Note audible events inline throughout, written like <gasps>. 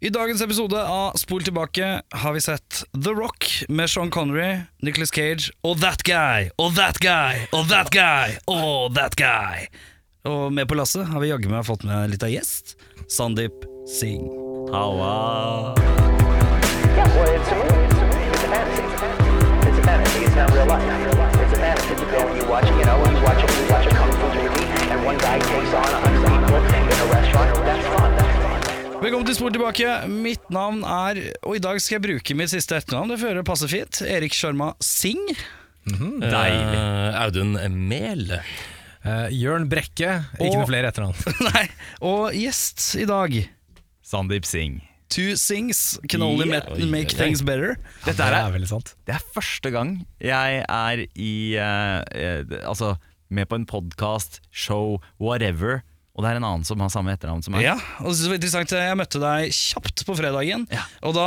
I dagens episode av Spol tilbake har vi sett The Rock med Sean Connery, Nicholas Cage og That Guy og That Guy og That Guy og That Guy. Og med på lasset har vi jaggu meg fått med litt av gjest. Sandeep Singh. Halla. Yeah, well, it's a movie. It's a fantasy. It's a fantasy. It's not real life. It's a fantasy. You go and you watch, you know, you watch you watch a kung fu movie, and one guy takes on a. Velkommen til Spor tilbake. Mitt navn er Og i dag skal jeg bruke mitt siste etternavn. Det fører passe fint. Erik Sharma Singh. Deilig. Audun Mehl. Uh, Jørn Brekke, ikke Og- noe flere etternavn. <laughs> Nei, og gjest i dag. Sandeep Singh. Two things can only Yeah. make things better. Dette det er, er veldig sant. det er første gang jeg er i eh, eh, Altså med på en podkast, show, whatever, og det er en annen som har samme etternavn som meg. Ja, og det var interessant Jeg møtte deg kjapt på fredagen, Ja. og da,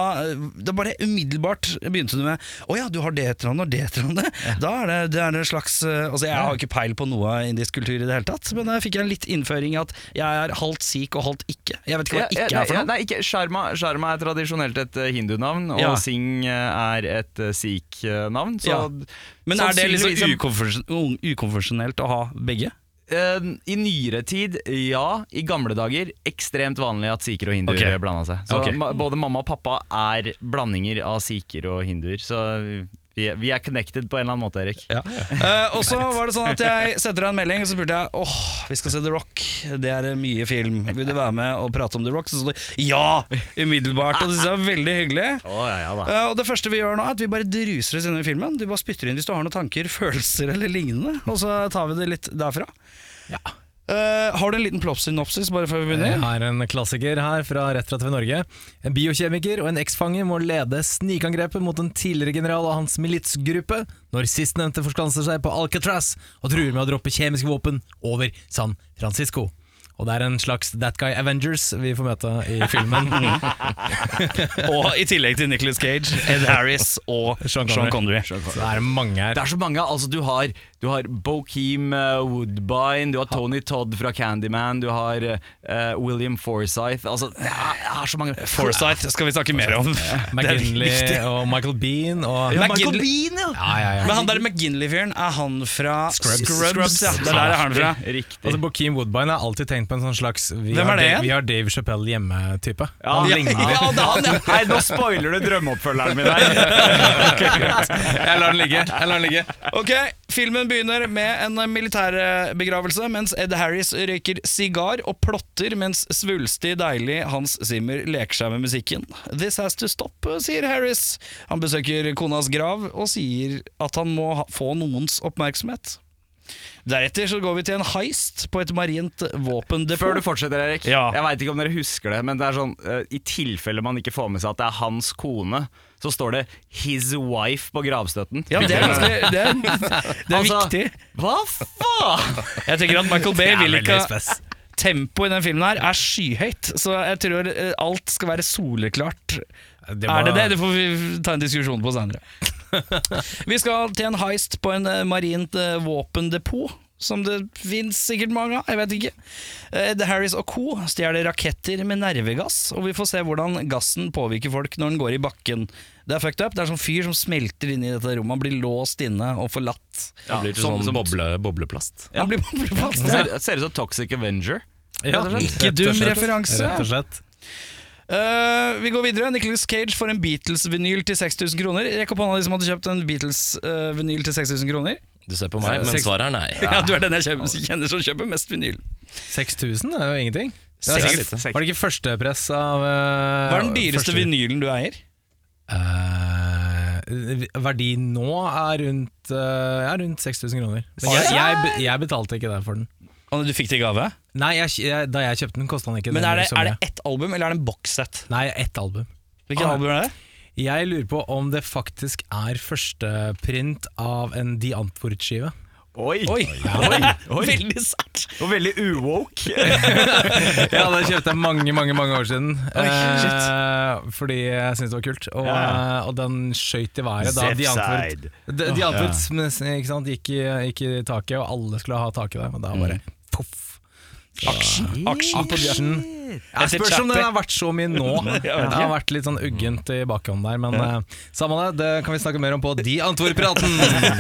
da bare umiddelbart begynte du med Å ja, du har det etternavnet og det etternavnet. Da er det, det er en slags eh, Altså Jeg har ikke peil på noe indisk kultur i det hele tatt, men da fikk jeg en litt innføring i at jeg er halvt sikh og halvt ikke. Jeg vet ikke hva Ja, ja, ikke er for noe. nei, ikke, Sharma, Sharma er tradisjonelt et eh, hindunavn, og Ja. Singh eh, er et sikh-navn. Så Ja. Men er det liksom ukonvensjonelt å ha begge? Eh, I nyere tid, ja. I gamle dager, ekstremt vanlig at sikher og hinduer okay. blanda seg. Så okay. ma både mamma og pappa er blandinger av sikher og hinduer. Så vi, er- vi er connected på en eller annen måte, Erik. Ja. Uh, og så var det sånn at jeg setter deg en melding, og så spurte jeg åh, vi skal se The Rock. Det er mye film. Vil du være med og prate om The Rock? Så sa du ja! Umiddelbart. Og det synes jeg var veldig hyggelig. Oh, ja, ja da. Eh, og det første vi gjør nå, er at vi bare druser oss inn i filmen. Du bare spytter inn hvis du har noen tanker, følelser eller lignende. Og så tar vi det litt derfra. Eh, har du en liten plopp-synopsis bare før vi Jeg er en klassiker her fra Rett fra TV Norge. En biokjemiker og en eksfange må lede snikangrepet mot en tidligere general og hans militsgruppe når sistnevnte forskanser seg på Alcatraz og truer med å droppe kjemiske våpen over San Francisco. Og det er en slags That Guy Avengers vi får møte i filmen. <laughs> Og i tillegg til Nicholas Cage, Ed Harris og Sean Sean Connery. Connery. Så det er mange her. Det er så mange. altså Du har, du har Bokeem uh, Woodbine, du har Tony Todd fra Candyman, du har uh, William Forsythe altså, det, er, det er så mange Forsythe skal vi snakke mer om. <laughs> McGinley og Michael Bean og Ja, Michael Bean, ja! Ja, ja, ja. Men han der McGinley-fyren, er han fra Scrubs. Scrubs ja, det er der er han fra. <laughs> Riktig. Altså Bokeem Woodbine har alltid tenkt på en sånn slags Vi, Hvem er det Da- vi har Dave Chappelle hjemme-type. Ja, Han ligner ja, det er han, ja. Nei, nå spoiler du drømmeoppfølgeren min her. <laughs> Jeg lar den ligge. Jeg lar den ligge. Ok, Filmen begynner med en militærbegravelse mens Ed Harris røyker sigar og plotter mens svulstig, deilig Hans Zimmer leker seg med musikken. This has to stop, sier Harris. Han besøker konas grav og sier at han må få noens oppmerksomhet. Deretter så går vi til en heist på et marint våpendepot. Før du fortsetter, Erik. Ja. Jeg veit ikke om dere husker det, men det er sånn eh, i tilfelle man ikke får med seg at det er hans kone, så står det 'his wife' på gravstøtten. Ja, det er ganske Det er, <laughs> det er <laughs> Altså, viktig. Hva faen?! Jeg tenker at Michael <laughs> Bay vil ikke ha. Tempoet i den filmen her er skyhøyt, så jeg tror eh, alt skal være soleklart. Det Er det det? Det får vi ta en diskusjon på senere. vi skal til en heist på en eh, marint eh, våpendepot. Som det fins sikkert mange av, jeg vet ikke. Eh, Ed Harris og co. stjeler raketter med nervegass, og vi får se hvordan gassen påvirker folk når den går i bakken. Det er fucked up. Det er sånn fyr som smelter inn i dette rommet. Han blir låst inne og forlatt. Ja, blir til som- sånn som- boble, bobleplast. Han blir bobleplast ja. ser, ser ut som Toxic Avenger. Ja, Ikke dum referanse. Rett og slett. Uh, vi går videre. Nicholas Cage får en Beatles-vinyl til 6000 kroner. Rekk opp hånda de som hadde kjøpt en Beatles-vinyl til 6000 kroner. Du ser på meg, men Seks- svaret er nei. <laughs> Ja, Du er den jeg kjøper, kjenner som kjøper mest vinyl. 6000 er jo ingenting. Det Seks- var, sikkert, var det ikke førstepress av uh, Hva er den dyreste vinylen du eier? Eh, verdi nå er rundt, uh, ja, rundt 6000 kroner. Men jeg, jeg, be- jeg betalte ikke det for den. Og Du fikk det i gave? Nei, jeg, jeg, da jeg kjøpte den, kosta den ikke Men er det, så er det ett album, eller er det en bokssett? Nei, ett album. Hvilket Ah. album er det? Jeg lurer på om det faktisk er førsteprint av en De Antwoord-skive. Oi! Oi, Oi! <laughs> Oi. Veldig sært! Og veldig uwoke. <laughs> Ja, det kjøpte jeg mange mange, mange år siden. Oi, eh, fordi jeg syntes det var kult. Og, ja. og den skøyt i været da De Antwoord De, de Antwoord ikke sant, gikk, i, gikk i taket, og alle skulle ha tak i det. Og da bare poff. Aksjen, aksjen på Aksjen. Jeg spørs om det har vært så mye nå. <laughs> Det har vært litt sånn uggent i bakhånd der, men uh, samme det, det kan vi snakke mer om på De Antwoord-praten.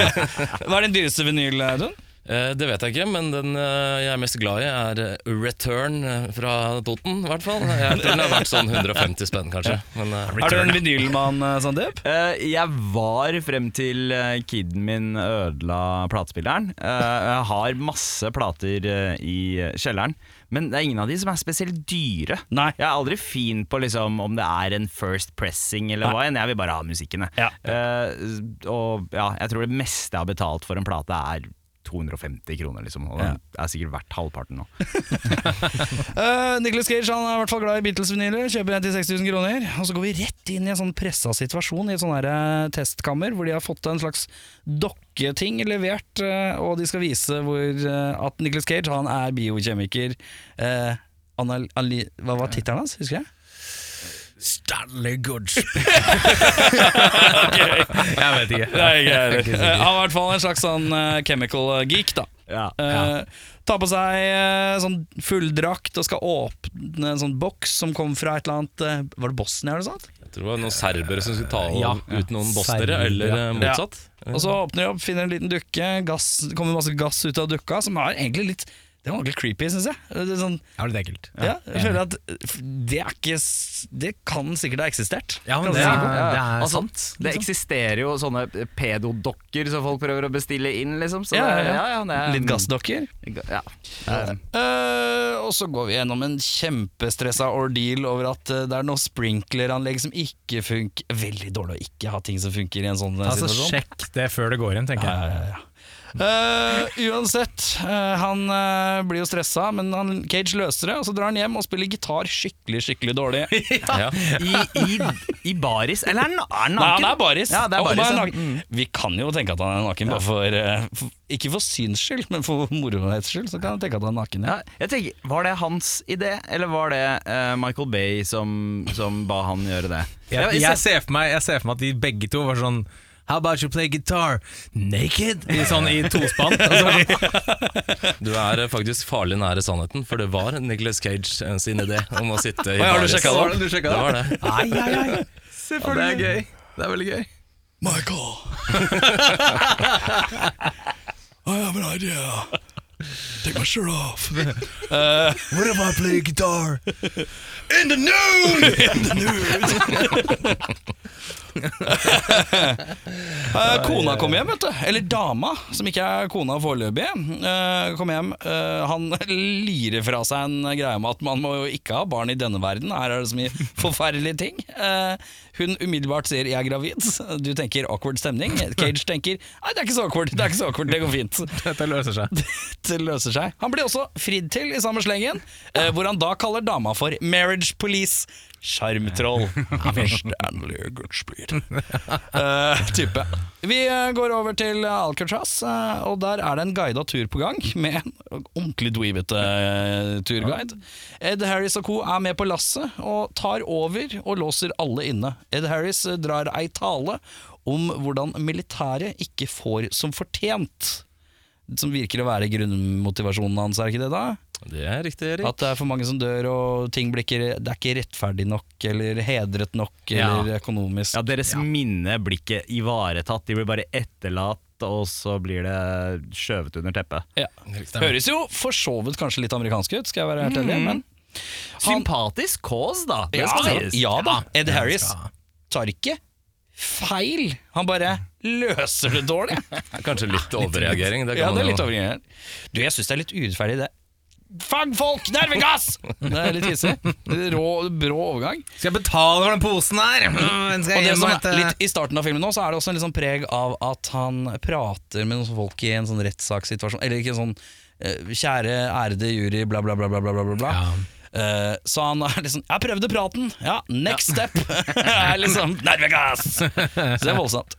<laughs> Hva er din dyreste vinyl, Audun? Eh, Det vet jeg ikke, men den eh, jeg er mest glad i, er eh, Return fra Toten. I hvert fall. Jeg tror den har vært sånn 150 spenn, kanskje. Men, Er du en vinylmann, eh, Sandeep? Jeg var frem til kiden min ødela platespilleren. Eh, jeg har masse plater i kjelleren, men det er ingen av de som er spesielt dyre. Nei. Jeg er aldri fin på liksom, om det er en first pressing eller hva enn. Jeg vil bare ha musikken. jeg. Ja. Uh, og ja, jeg tror det meste jeg har betalt for en plate, er 250 kroner, liksom. Og den er sikkert verdt halvparten nå. <laughs> Uh, Nicholas Cage han er i hvert fall glad i Beatles-vinyler. Kjøper en til 6000 kroner. Og så går vi rett inn i en sånn pressa situasjon i et sånn eh, testkammer, hvor de har fått en slags dokketing levert, uh, og de skal vise hvor eh, at Nicholas Cage han er biokjemiker. Uh, hva var tittelen hans? Husker jeg? Stanley Goodspeed. <laughs> Jeg vet ikke. Nei, jeg er ikke sikker. Han er i hvert fall en slags sånn eh, chemical geek, da. Ja. Eh, tar på seg uh, sånn fulldrakt og skal åpne en sånn boks som kom fra et eller annet uh, Var det Bosnia eller noe sånt? jeg tror det var noen serbere som skulle ta Ja. ut noen bostere, Serbere. eller eh, motsatt. Og så åpner de opp, finner en liten dukke, gass, kommer masse gass ut av dukka, som er egentlig litt Det var litt creepy, syns jeg. Det, er sånn, Ja, det er ekkelt. ja, jeg føler at det er ikke Det kan sikkert ha eksistert. Ja, men det er, det er Altså, sant. Det eksisterer jo sånne pedodokker som folk prøver å bestille inn, liksom. Så Ja, det, ja, ja, ja, det er, Litt gassdokker. Ja. Eh, Eh, og så går vi gjennom en kjempestressa ordeal over at eh, det er noe sprinkleranlegg som ikke funker. Veldig dårlig å ikke ha ting som funker i en sånn eh, Altså, situasjon. sjekk det før det går inn, tenker jeg. Ja, ja, ja. Eh, uansett, uh, han uh, blir jo stressa, men han, Cage løser det. Og så drar han hjem og spiller gitar skikkelig skikkelig dårlig. <laughs> Ja. I, i, I baris? Eller er han er han Nei, han er baris. Ja, det er baris, han ja. naken. Vi kan jo tenke at han er naken, bare for, for Ikke for syns skyld, men for morohets skyld. Så kan jeg tenke at han er naken. Ja. Ja, jeg tenker, Var det hans idé, eller var det Michael Bay som, som ba han gjøre det? Jeg, jeg, ser for meg, jeg ser for meg at de begge to var sånn How about you play guitar naked? I, sånn i tospann. <laughs> Du er eh, faktisk farlig nære sannheten, for det var Nicholas Cage eh, sin idé om å sitte i Oi, har du baris. sjekket det? Du det? var det. Ai, ai, ai. Ja, det er gøy. Det er veldig gøy. Michael, <laughs> I have an idea. Take my shirt off. <laughs> What if I play guitar? In the nude! In the nude! <laughs> Eh, kona kom hjem, vet du. Eller dama, som ikke er kona foreløpig. eh, kom hjem. Eh, han <laughs> lirer fra seg en greie om at man må jo ikke ha barn i denne verden. Her er det så mye <laughs> forferdelige ting. Hun umiddelbart sier 'jeg er gravid'. Du tenker 'awkward stemning'. Cage tenker 'nei, det er ikke så awkward', det så awkward, det går fint'. Dette løser seg. Dette løser seg. Han blir også fridd til i samme slengen, hvor han da kaller dama for marriage police. Sjarmtroll. <laughs> Stanley Goodspeed. <laughs> Uh, type. Vi eh, går over til Alcatraz, eh, og der er det en guida tur på gang, med en ordentlig dweebete turguide. Ed Harris og co. er med på lasset og tar over og låser alle inne. Ed Harris drar ei tale om hvordan militæret ikke får som fortjent som virker å være grunnmotivasjonen hans, er ikke det da? Det er riktig, Erik. At det er for mange som dør, og ting blir ikke, det er ikke rettferdig nok, eller hedret nok, Ja. eller økonomisk. Ja, Deres minne blir ikke ivaretatt, de blir bare etterlatt, og så blir det skjøvet under teppet. Ja. Høres jo for så vidt kanskje litt amerikansk ut, skal jeg være helt ærlig, men Han- Sympatisk cause, da. Det ja, skal sies. ja da, Ed Ja, Harris tar ikke feil, han bare løser det dårlig. <laughs> Kanskje litt overreagering. Det kan Ja, det er litt overreagering. Du, jeg syns det er litt urettferdig, det. Fagfolk, nervegass! <laughs> Det er litt hissig. Rå, brå overgang. Skal jeg betale for den posen her? Den skal Og det som er litt I starten av filmen nå Så er det også en litt sånn preg av at han prater med noen folk i en sånn rettssakssituasjon. Eller ikke en sånn eh, Kjære, ærede jury, bla, bla. bla, bla, bla, bla. Ja. Eh, så han er liksom Jeg prøvde praten! Ja, next step! <laughs> er liksom Nervegass! Så det er voldsomt.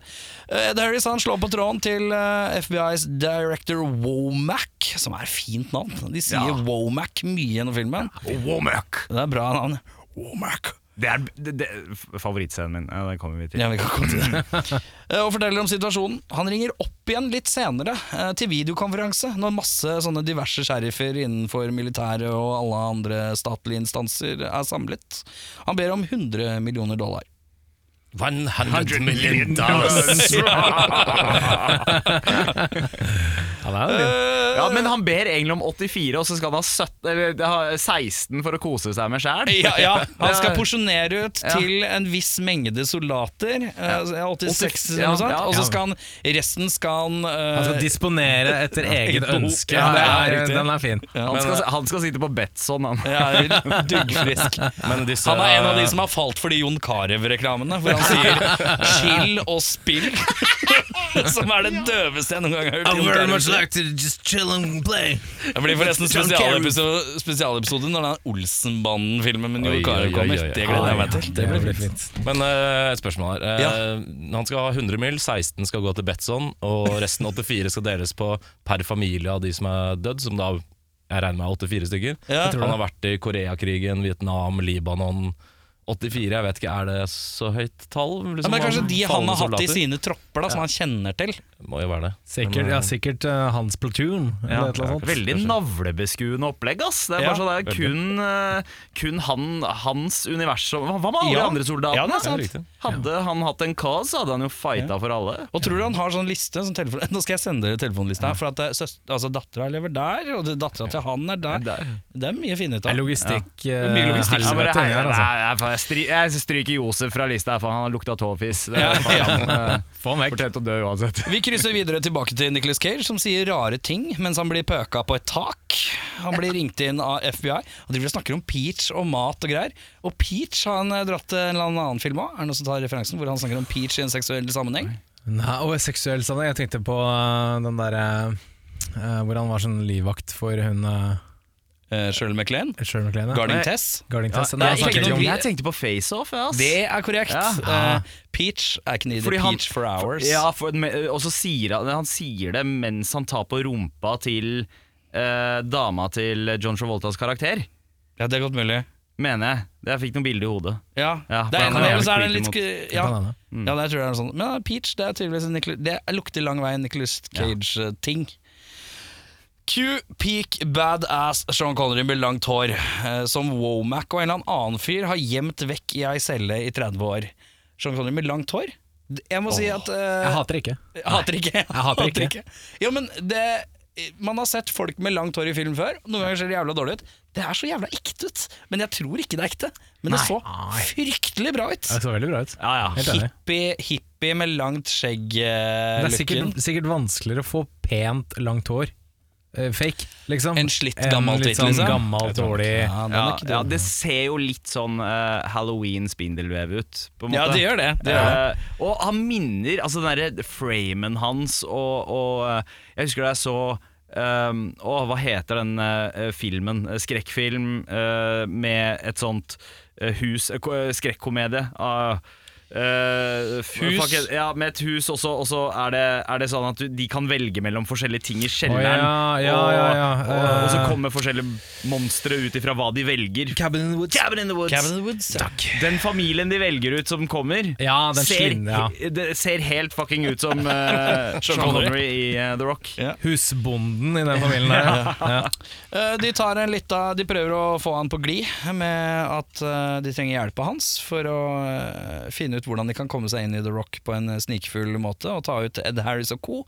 Ed Harris han slår på tråden til eh, FBIs director Womack, som er fint navn. De sier Womack mye gjennom filmen. Womack. Det er bra navn. Womack. Det er det, det, favorittscenen min. Ja, den kommer vi til. Ja, vi kan komme til det. <laughs> Eh, Og forteller om situasjonen. Han ringer opp igjen litt senere, eh, til videokonferanse, når masse sånne diverse sheriffer innenfor militæret og alle andre statlige instanser er samlet. Han ber om 100 millioner dollar. 100 million dollars! <laughs> <laughs> Ja, er jo fint. Ja, Men han ber egentlig om 84, og så skal han ha 17, eller, ha 16 for å kose seg med sjæl. Ja, ja, <laughs> Han skal porsjonere ut til en viss mengde soldater, eh, 86 eller Ja, noe sånt, ja. og så skal han resten skal han uh, Han skal disponere etter eget ønske. Ja, det er, den er fin. Han, skal, han skal sitte på Betson, han. ja, duggfrisk. <laughs> Disse, Han er en av de som har falt for de Jon Carew-reklamene, hvor han sier <laughs> 'chill og spill'. som er det døveste jeg noen gang har hørt. To just chill and play. Det blir forresten spesialepisode, spesialepisode når den Olsenbanden-filmen med Jon Carew oi, oi, kommer. oi. Det gleder jeg meg til. Det blir fint. Men eh, et spørsmål her. Uh, Ja. Han skal ha 100 mil, 16 skal gå til Betson, og resten 84 skal deles på per familie av de som er dødd, som da jeg regner med er 84 stykker. Ja. Han har vært i Koreakrigen, Vietnam, Libanon. 84, jeg vet ikke, er det så høyt tall? Ja, Liksom, men det er kanskje de han har hatt i sine tropper, da, som han kjenner til. Må jo være det. Sikkert, ja, sikkert uh, hans platoon. Ja, Eller eller annet veldig navlebeskuende opplegg, ass. Det er Ja, bare sånn det er kun, uh, kun han, hans univers Hva med alle Ja. de andre soldatene? Ja, Ja. Hadde han hatt en cause, så hadde han jo fighta for alle. Og tror du han har sånn liste sånn telefon Nå skal jeg sende dere telefonlista her, for at altså, dattera lever der, og dattera til han er der. Det er mye å finne ut Det Logistikk. Ja. Det er mye logistikk. Ja, stry, jeg stryker Josef fra lista, for han har lukta tåfis. Det Ja, er eh, <laughs> Få han vekk. Å dø uansett. Vi krysser videre tilbake til Nicolas Cage, som sier rare ting mens han blir pøka på et tak. Han blir ringt inn av FBI og de snakker om Peach og mat og greier. Og Peach har han eh, dratt til en eller annen film òg. Er det noen som tar referansen? Hvor han snakker om Peach i en seksuell sammenheng? Nei, og seksuell sammenheng. Jeg tenkte på eh, den derre uh, hvor han var sånn livvakt for hun Uh, Shirley MacLaine? Shirley MacLaine. Guarding Tess? Guarding Tess. Ja, Nei, jeg han om- Jeg tenkte på FaceOff. Ja. Det er korrekt. Ja. Eh, Peach er ikke neither Fordi han- Peach for hours. Ja, for, og så sier han, han sier det mens han tar på rumpa til uh, dama til John Travoltas karakter. Ja, det er godt mulig. Mener jeg. Jeg fikk noen bilder i hodet. Ja, Ja, det er han er er det litt ja. Ja, det tror jeg er sånn. Men ja, Peach, det er tydeligvis en Nicolas, Det lukter lang vei Nicholas Cage-ting. Q peak badass Sean Connery med langt hår, eh, som Womack og en eller annen fyr har gjemt vekk i ei celle i 30 år. Sean Connery med langt hår? Jeg må si at uh, Jeg hater ikke. Jeg hater ikke. Jeg hater ikke. Jo, men det Man har sett folk med langt hår i film før. Noen ganger ser det jævla dårlig ut. Det er så jævla ekte ut. Men jeg tror ikke det er ekte. Men det så fryktelig bra ut. Det så veldig bra ut. Ja, ja. Hippie, hippie med langt skjegg. Det Uh, er sikkert, sikkert vanskeligere å få pent, langt hår. Eh, fake, liksom. En slitt gammel litt sånn liksom. gammel, dårlig ja, Ja, ja, det ser jo litt sånn uh, Halloween-spindelvev ut. På en måte. Ja, det gjør det. det, gjør det. Uh, og han minner Altså den derre framen hans og, og eh, Jeg husker da jeg så um, Å, hva heter den uh, filmen? Eh, Skrekkfilm eh, med et sånt eh, hus eh, eh, Skrekkomedie. av eh, f- Hus? fuck ja, med et hus, og så og så er, det, er det sånn at du, de kan velge mellom forskjellige ting i kjelleren. Oh, ja, ja, og, ja, ja. Og, og så Eh. kommer forskjellige monstre ut ifra hva de velger. Cabin in the Woods. Cabin in the Woods. Cabin in the Woods. Takk. Den familien de velger ut som kommer, Ja, den ser, det ser helt fucking ut som <laughs> uh, Sean Connery. I uh, The Rock. Ja. Husbonden i den familien der. Ja. <laughs> Eh, De, tar en lita, de prøver å få han på glid med at eh, de trenger hjelpa hans for å eh, finne ut hvordan de kan komme seg inn i The Rock på en snikfull måte og ta ut Ed Harris og co.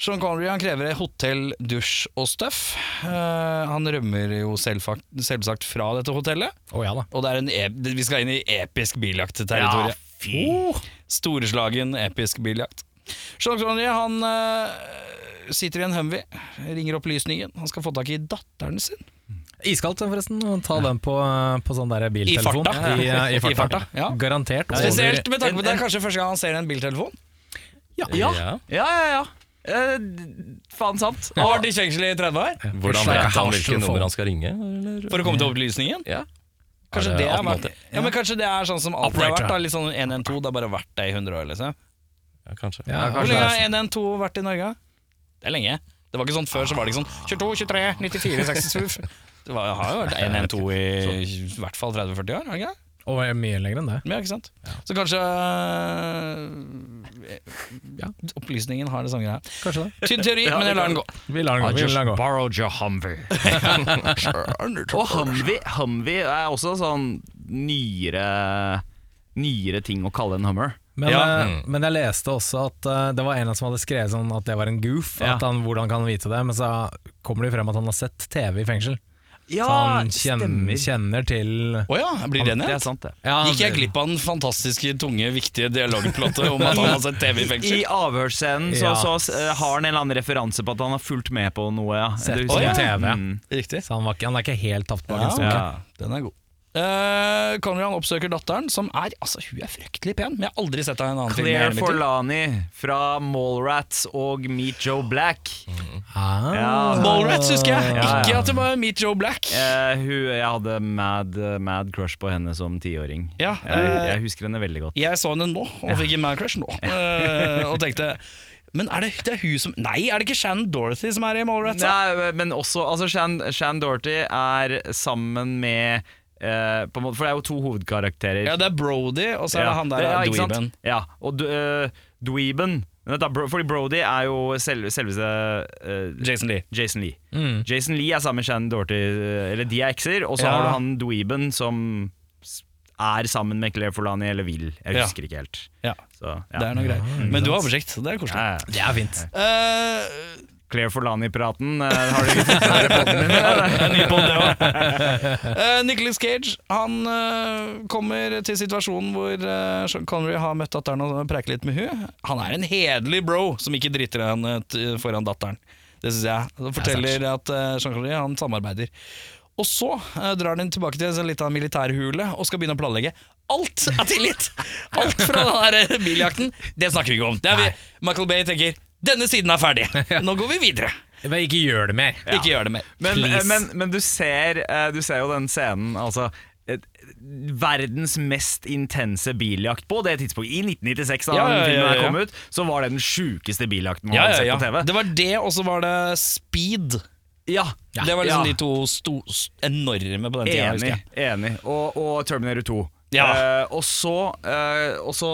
Sean Connery han krever hotell, dusj og støff. Uh, han rømmer jo selvfakt, selvsagt fra dette hotellet. Å ja da. Og det er en ep vi skal inn i episk biljaktterritorium. Ja, fy. Oh, storeslagen episk biljakt. Sean Connery han uh, sitter i en Humvee, ringer opplysningen. Han skal få tak i datteren sin. Iskaldt forresten, å ta den på, på sånn der biltelefon. farta. I, eh, i farta. I farta, ja. Garantert. Spesielt med tanke på at det er kanskje første gang han ser en biltelefon. Ja, Ja. ja, ja. ja. Eh, faen sant. Har vært i fengsel i 30 år Hvordan vet han hvilket nummer han skal ringe? Eller? for å komme til opplysningen. Ja. Kanskje Er det er, ja, men kanskje det er sånn som alltid har vært. Da, litt sånn 112. Det har bare vært det i 100 år. Liksom. Ja, kanskje. Ja, Hvor lenge har er 112 vært i Norge? Det er lenge. Det var ikke sånn Før så var det ikke sånn 22, 23, 94, 67 Det var, har jo vært 112 i i hvert fall 30-40 år. har det ikke? Og er mye lenger enn det. Ja, ikke sant? Så kanskje ja, Opplysningen har det samme greia. Kanskje det. Tynn teori, men jeg lar den gå. Vi lar den gå. Vi lar den gå. borrowed your Humvee. <laughs> Og Humvee, Humvee er også sånn nyere Nyere ting å kalle en Hummer. Men, Ja. eh, men jeg leste også at eh, det var en som hadde skrevet sånn at det var en goof. Ja. At han, hvordan kan han vite det? Men så kommer det jo frem at han har sett TV i fengsel. Ja, så han kjenner, kjenner til Å ja, blir det Det er sant, det. ja, Gikk jeg glipp av den fantastiske, tunge, viktige dialogplottet om at han har sett TV i I avhørsscenen så, Ja. så eh, har han en eller annen referanse på at han har fulgt med på noe. Ja. Sett Du på husker TV. Mm. Riktig. Så han, var ikke, han er ikke helt tapt bak en Ja. Ja. Den er god. Uh, Conran oppsøker datteren, som er Altså, hun er fryktelig pen, men jeg har aldri sett henne i en annen film. Claire mitt liv. Forlani fra Mallrats og Meet Joe Black. Ah. Ja. Mallrats husker jeg, Ja, ja. ikke at det var Meet Joe Black. Uh, hun, jeg hadde mad, mad crush på henne som tiåring. Ja, jeg, eh, jeg husker henne veldig godt. Jeg så henne nå, og fikk en mad crush nå. Uh, og <laughs> tenkte Men er det, det er hun som Nei, er det ikke Shan Dorothy som er i Mallrats? Nei, men også altså Shan, Shan Dorothy er sammen med på en måte, For det er jo to hovedkarakterer. Ja, det er Brody, og så er det han der ja, ikke sant? Dweeben. Ja, og du- uh, Dweeben Fordi Brody er jo selv, selveste uh, Jason Lee. Jason Lee. Mm. Jason Lee er sammen med Shannon Doherty, eh, eller de er ekser, og så Ja. har du han Dweeben som er sammen med Claire Forlani, eller vil. Jeg Ja. husker ikke helt. Ja, Så, ja. det er noe greier. Men du har oversikt, det er koselig. Ja, ja. Det er fint. Eh, Claire Forlani-praten, eh, har du òg. Uh, Nicholas Cage han uh, kommer til situasjonen hvor uh, Sean Connery har møtt datteren og preiker litt med hun Han er en hederlig bro som ikke driter henne foran datteren. Det syns jeg. Det forteller at uh, Sean Connery han samarbeider. Og så eh, drar den tilbake til en liten militærhule og skal begynne å planlegge. Alt er tilgitt! Alt fra den eh, biljakten, det snakker vi ikke om. Det er vi. Michael Bay tenker denne siden er ferdig, <laughs> nå går vi videre. Men ikke gjør det mer. Ikke gjør det mer. Men, men, men du, ser, eh, du ser jo den scenen, altså Verdens mest intense biljakt på det tidspunktet. I 1996, da Ja, ja, den filmen ja, her kom ut, så var det den sjukeste biljakten man Ja, hadde ja, sett på TV. Det var det, og så var det Speed. Ja, det var liksom ja. de to sto, enorme på den tida. Enig. enig. Og, og Terminator 2. Ja. Uh, og, så, uh, og så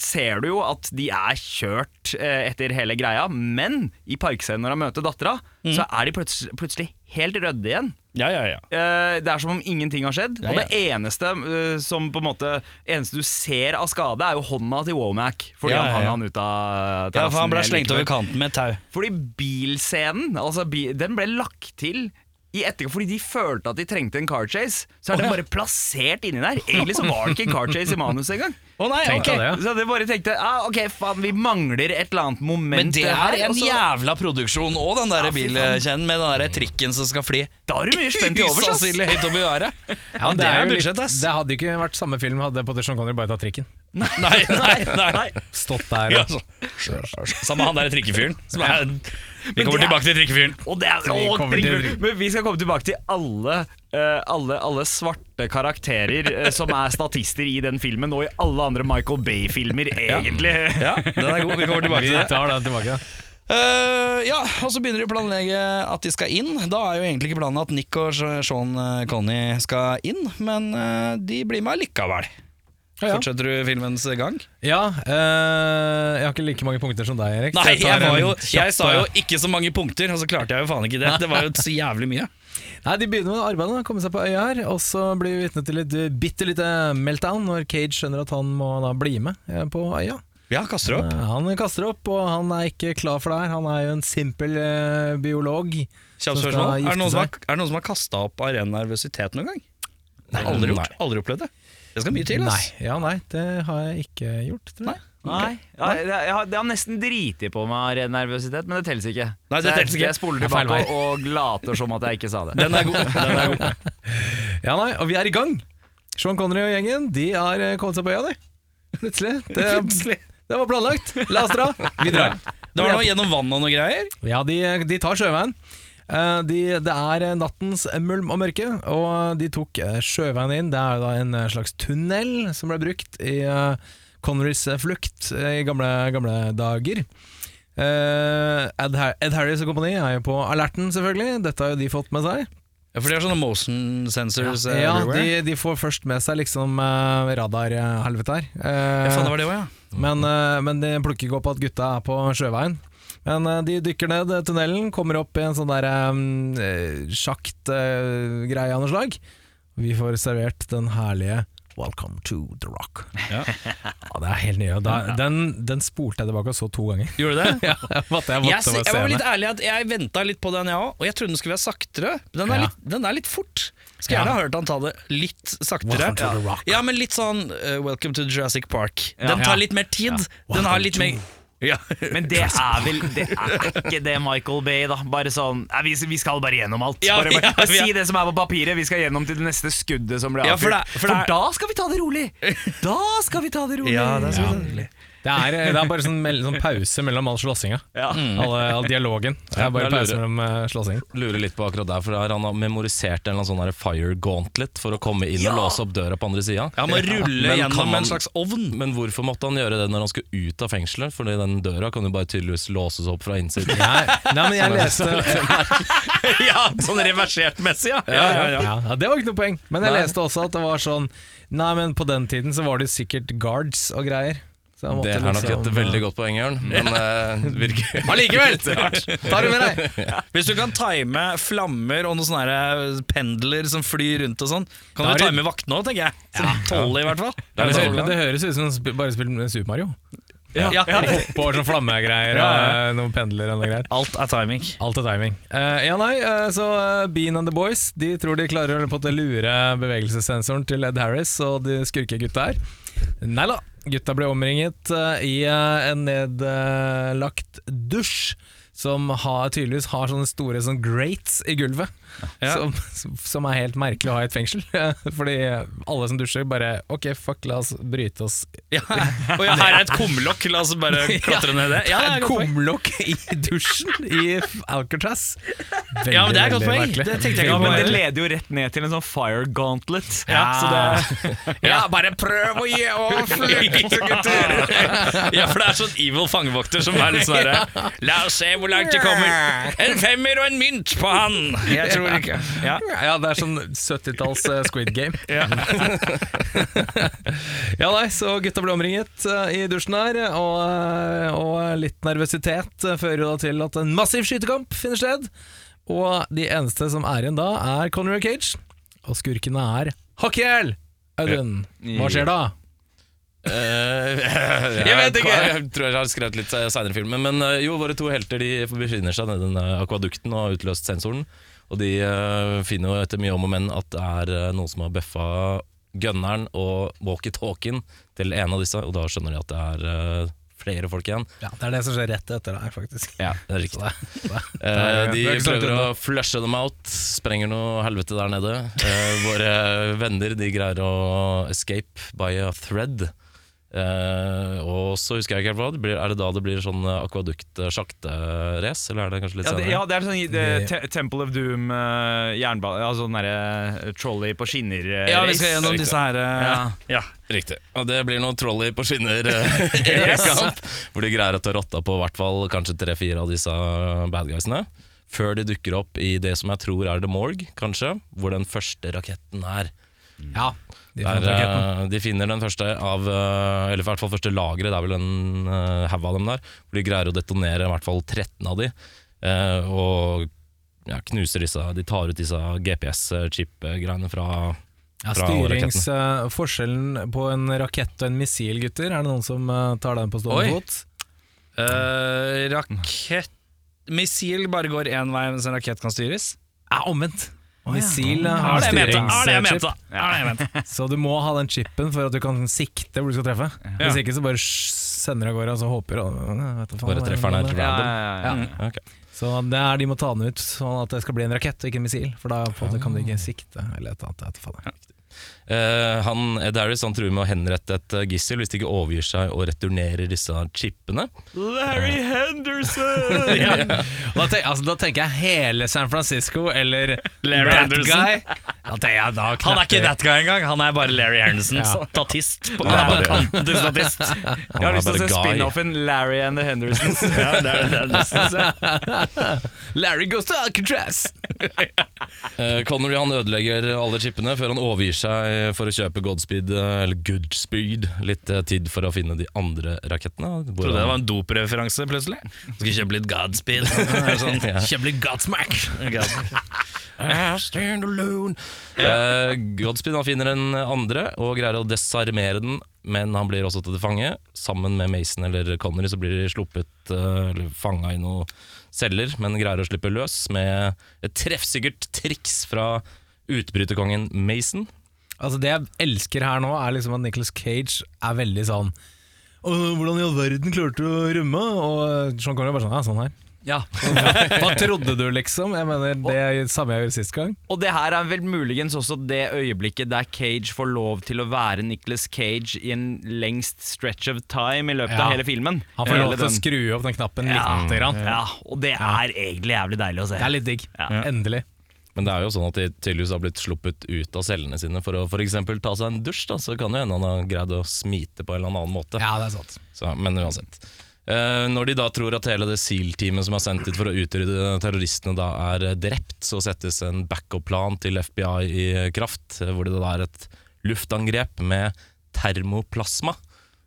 ser du jo at de er kjørt uh, etter hele greia, men i parkscenen når han møter dattera, Mm. så er de plutselig, plutselig helt rødde igjen. Ja, ja, ja. Det er som om ingenting har skjedd. Og det eneste som på en måte Eneste du ser av skade, er jo hånda til Womack. Fordi han hang han ut av terrassen. ja, for han ble slengt over kanten med et tau. Fordi bilscenen altså bi Den ble lagt til i etterkant, fordi de følte at de trengte en car chase. Så er den ja. bare plassert inni der. Egentlig så var det ikke en car chase i manuset engang. <laughs> Oh, nei, okay. det, ja. Så de bare tenkte ah, ok, faen, vi mangler et eller annet moment Men det er en også. jævla produksjon òg, den der Ja, fy bilkjennen med den der trikken som skal fly. Da har du mye spent i overs, ass. Høyt opp i været. <laughs> Ja, det er jo budsjett, ass. Det hadde ikke vært samme film hadde på Sean Connery bare tatt trikken. Nei, nei, nei. Stått der Ja, og så. Sammen med han der trikkefyren. Som er, vi kommer er- tilbake til drikkefyren. Og det er, Vi til- driver- Men vi skal komme tilbake til alle, uh, alle, alle svarte karakterer uh, som er statister i den filmen, og i alle andre Michael Bay-filmer, egentlig. Ja, den er god. Vi kommer tilbake til det. tar den tilbake. Uh, ja, og så begynner de å planlegge at de skal inn. Da er jo egentlig ikke planen at Nick og Sean Connie skal inn, men de blir med likevel. Ja, ja. Fortsetter du filmens gang? Ja, Øh, jeg har ikke like mange punkter som deg, Erik. Nei, jeg, jeg, var jo, jeg sa jo eh, ikke så mange punkter, og så klarte jeg jo faen ikke det. Det var jo så jævlig mye. <laughs> Nei, De begynner med arbeidet, komme seg på øya her, og så blir vi vitne til et bitte lite meltdown når Cage skjønner at han må da bli med eh, på øya. Ja, kaster opp? Eh, Han kaster opp, og han er ikke klar for det her. Han er jo en simpel biolog. Kjapt spørsmål. Er det noen som har, er det noen som har kasta opp av ren nervøsitet noen gang? Nei, aldri, gjort, aldri opplevd det. Det skal mye til. Nei, ass. ja, nei, det har jeg ikke gjort, tror jeg. Nei, ja, jeg, jeg, har, jeg har nesten driti på meg av ren nervøsitet, men det telles ikke. Nei, det jeg- telles ikke. Jeg spoler Det er tilbake og, og later som at jeg ikke sa det. Den er god. Den er god. <laughs> Ja, nei, og vi er i gang. Sean Connery og gjengen De har eh, kommet seg på øya, de. Plutselig. Det, det var planlagt. La oss dra. Vi drar. Det var noe gjennom vann og noe greier. Ja, de, de tar sjøveien. Eh, De, det er nattens mulm og mørke, og de tok eh, sjøveien inn. Det er da en eh, slags tunnel som ble brukt i Connerys flukt i gamle, gamle dager. Ed, Ed Harris og kompani er jo på alerten, selvfølgelig. Dette har jo de fått med seg. Ja, for de har sånne motion sensors ja, Ja, de, de får først med seg liksom uh, radarhelvete her. Eh, Ja, faen, det var det også, ja. men, men de plukker ikke opp at gutta er på sjøveien. Men eh, de dykker ned eh, tunnelen, kommer opp i en sånn der um, sjaktgreie av noe slag. Vi får servert den herlige Welcome to the Rock. Ja. Ja, det er helt nye. Da, den, den spolte jeg tilbake og så to ganger. Gjorde du det? <laughs> ja, jeg måtte, jeg måtte se- jeg var litt ærlig at jeg venta litt på den, jeg òg. Og jeg trodde den skulle være saktere. Den er, Ja. litt, den er litt fort. Skulle Ja. gjerne ha hørt han ta det litt saktere. To the Rock. Ja, men litt sånn uh, Welcome to Jurassic Park. Den tar litt mer tid. Den har litt mer ja. <laughs> Men det er vel Det er ikke det Michael Bay, da. Bare sånn nei, vi, vi skal bare gjennom alt. Ja, bare, bare, ja, ja. Si det som er på papiret. Vi skal gjennom til det neste skuddet som blir Ja, for for, for da skal vi ta det rolig! <laughs> Da skal vi ta det rolig! Ja, det er så Det er, det er bare sånn, sånn pause mellom all slåssinga. Ja. All, all dialogen. Det er bare pause mellom uh, slåssing. Lurer litt på akkurat der, for der han har memorisert en sånn fire gauntlet for å komme inn og låse opp døra på andre sida. Han må rulle Men gjennom man- en slags ovn. Men hvorfor måtte han gjøre det når han skulle ut av fengselet? Fordi den døra kan jo bare tydeligvis låses opp fra innsiden. Nei, nei, men jeg <laughs> leste <laughs> ja, sånn ja. ja, ja, ja. ja, ja, Det var ikke noe poeng. Men jeg Nei. leste også at det var sånn Nei, men på den tiden så var det sikkert guards og greier. Så jeg måtte Det er nok liksom- et veldig godt poeng, Jørn. Men <laughs> uh, virker <laughs> Allikevel! <laughs> Ta det med deg! Hvis du kan time flammer og noen sånne eh, pendler som flyr rundt og sånn, kan du time vaktene òg, tenker jeg. Som tolv i hvert fall. Det Men det, det høres ut som du bare spiller Super Mario. Ja, ja. Hoppe over sånn flammegreier Ja, og noen pendler og noe greier. Alt er timing. Alt er timing. Uh, ja, nei, uh, så uh, Bean and the Boys De tror de klarer å lure bevegelsessensoren til Ed Harris og de skurkegutta her. Nei da, gutta ble omringet eh, i eh, en nedlagt dusj. Som har, tydeligvis har sånne store sånne grates i gulvet. Ja. Som, som er helt merkelig å ha i et fengsel. <laughs> Fordi alle som dusjer, bare Ok, fuck, la oss bryte oss Ja. <laughs> Og ja, her er et kumlokk, la oss bare <laughs> klatre ned det. Ja, det er et kumlokk i dusjen i Alcatraz. Veldig, Ja, men det er godt poeng. Det tenkte jeg Ja, ikke men det leder jo rett ned til en sånn fire gauntlet. Ja. Så det, Ja, bare prøv å gi over flykte, gutter! Ja, for det er sånn evil fangevokter som er litt sånn herre La oss se hvor langt det kommer. En femmer og en mynt på han! Jeg tror ikke Ja. Ja, det er sånn 70-talls uh, Squid Game. <laughs> Ja. <laughs> Ja, nei, så gutta ble omringet uh, i dusjen her, og, eh, og litt nervøsitet uh, fører jo da til at en massiv skytekamp finner sted. Og de eneste som er igjen da, er Conor Cage. Og skurkene er Hakkiel! Audun, hva skjer da? Eh, <laughs> Jeg vet ikke. Jeg tror jeg har skrevet litt seinere i filmen. Men uh, jo, våre to helter de befinner seg nede i den akvadukten og har utløst sensoren. Og de uh, finner jo etter mye om og men at det er noen som har bøffa gunneren og walkietalkien til en av disse, og da skjønner de at det er flere folk igjen. Ja, Det er det som skjer rett etter deg, faktisk. Ja, det er riktig. <laughs> Det det, Eh, det de prøver å flushe dem out, sprenger noe helvete der nede. Eh, våre venner de greier å escape by a thread. Eh, og så husker jeg ikke helt hva det blir. Er det da det blir sånn akvadukt-sjakterace, eller er det kanskje litt ja, det, senere? ja, det er sånn det, te Temple of Doom, uh, jernbane Altså sånn derre trolley på skinner-race. ja, vi skal gjennom disse her uh, Ja. ja. Riktig. Og det blir noe trolley på skinner eh, <laughs> <laughs> kamp, hvor de greier å ta rotta på i hvert fall kanskje tre-fire av disse bad guysene. Før de dukker opp i det som jeg tror er The Morgue, kanskje, hvor den første raketten er. Ja, de Der, eh, de finner den første av eh, Eller i hvert fall første lageret, det er vel en uh, haug av dem der. Hvor de greier å detonere i hvert fall 13 av de. eh, og ja, knuser disse De tar ut disse GPS-chip-greiene fra Ja, fra styrings, uh, forskjellen på en rakett og en missil, gutter, er det noen som uh, tar den på stående fot? Uh, Rakett Missil bare går én vei, mens en rakett kan styres? Ja, omvendt. Missil Ja, har styringschip, <laughs> så du må ha den chipen for at du kan sikte hvor du skal treffe. Hvis ikke så bare sender du av gårde og så håper og, vet du faen, Bare treffer den helt random. ja, ja, ja. Ok. Så det er, de må ta den ut sånn at det skal bli en rakett og ikke en missil, for da på en måte kan du ikke sikte eller et eller annet. Eh, han, Darius han truer med å henrette et eh, gissel hvis de ikke overgir seg og returnerer disse chipene. Larry Henderson! <laughs> Ja. Da, tenk, altså, da tenker jeg hele San Francisco eller Larry that Henderson. guy. Da jeg, da Han er ikke that guy engang, han er bare Larry Henderson. Ja. Statist. På, Han er bare- kanten til statist. <laughs> Jeg har lyst til å se spin-offen Larry and the Hendersons. <laughs> Ja, det er. Larry goes to Alcatraz. uh, Connery han ødelegger alle chipene før han overgir seg for å kjøpe Godspeed, eh, eller Goodspeed, litt eh, tid for å finne de andre rakettene. hvor Trodde det var en dopreferanse plutselig. Skal kjøpe litt Godspeed. <laughs> Sånn. kjøpe litt Godsmack. I <laughs> stand alone. Eh, Godspeed han finner en andre og greier å desarmere den, men han blir også tatt til fange. Sammen med Mason eller Connery så blir de sluppet eh, eller fanga i noen celler, men greier å slippe løs med et treffsikkert triks fra utbryterkongen Mason. Altså Det jeg elsker her nå, er liksom at Nicolas Cage er veldig sånn og Hvordan i all verden klarte du å rømme? Og Sean Connery er bare sånn Ja, sånn her. Ja. <laughs> Hva trodde du, liksom? Jeg mener Det er samme jeg gjorde sist gang. Og det her er vel muligens også det øyeblikket der Cage får lov til å være Nicolas Cage i en lengst stretch of time i løpet Ja. av hele filmen. Han får lov til å skru opp den knappen ja, lite grann. ja, og det er egentlig jævlig deilig å se. Det er litt digg. Ja. Endelig. Men det er jo sånn at de tydeligvis har blitt sluppet ut av cellene sine for å f.eks. ta seg en dusj. Da, så kan jo hende han har greid å smite på en eller annen måte. Ja, det er sant. Så, men uansett. Eh, når de da tror at hele det SEAL-teamet som er sendt dit for å utrydde terroristene, da er eh, drept, så settes en backup-plan til FBI i kraft, eh, hvor det da er et luftangrep med termoplasma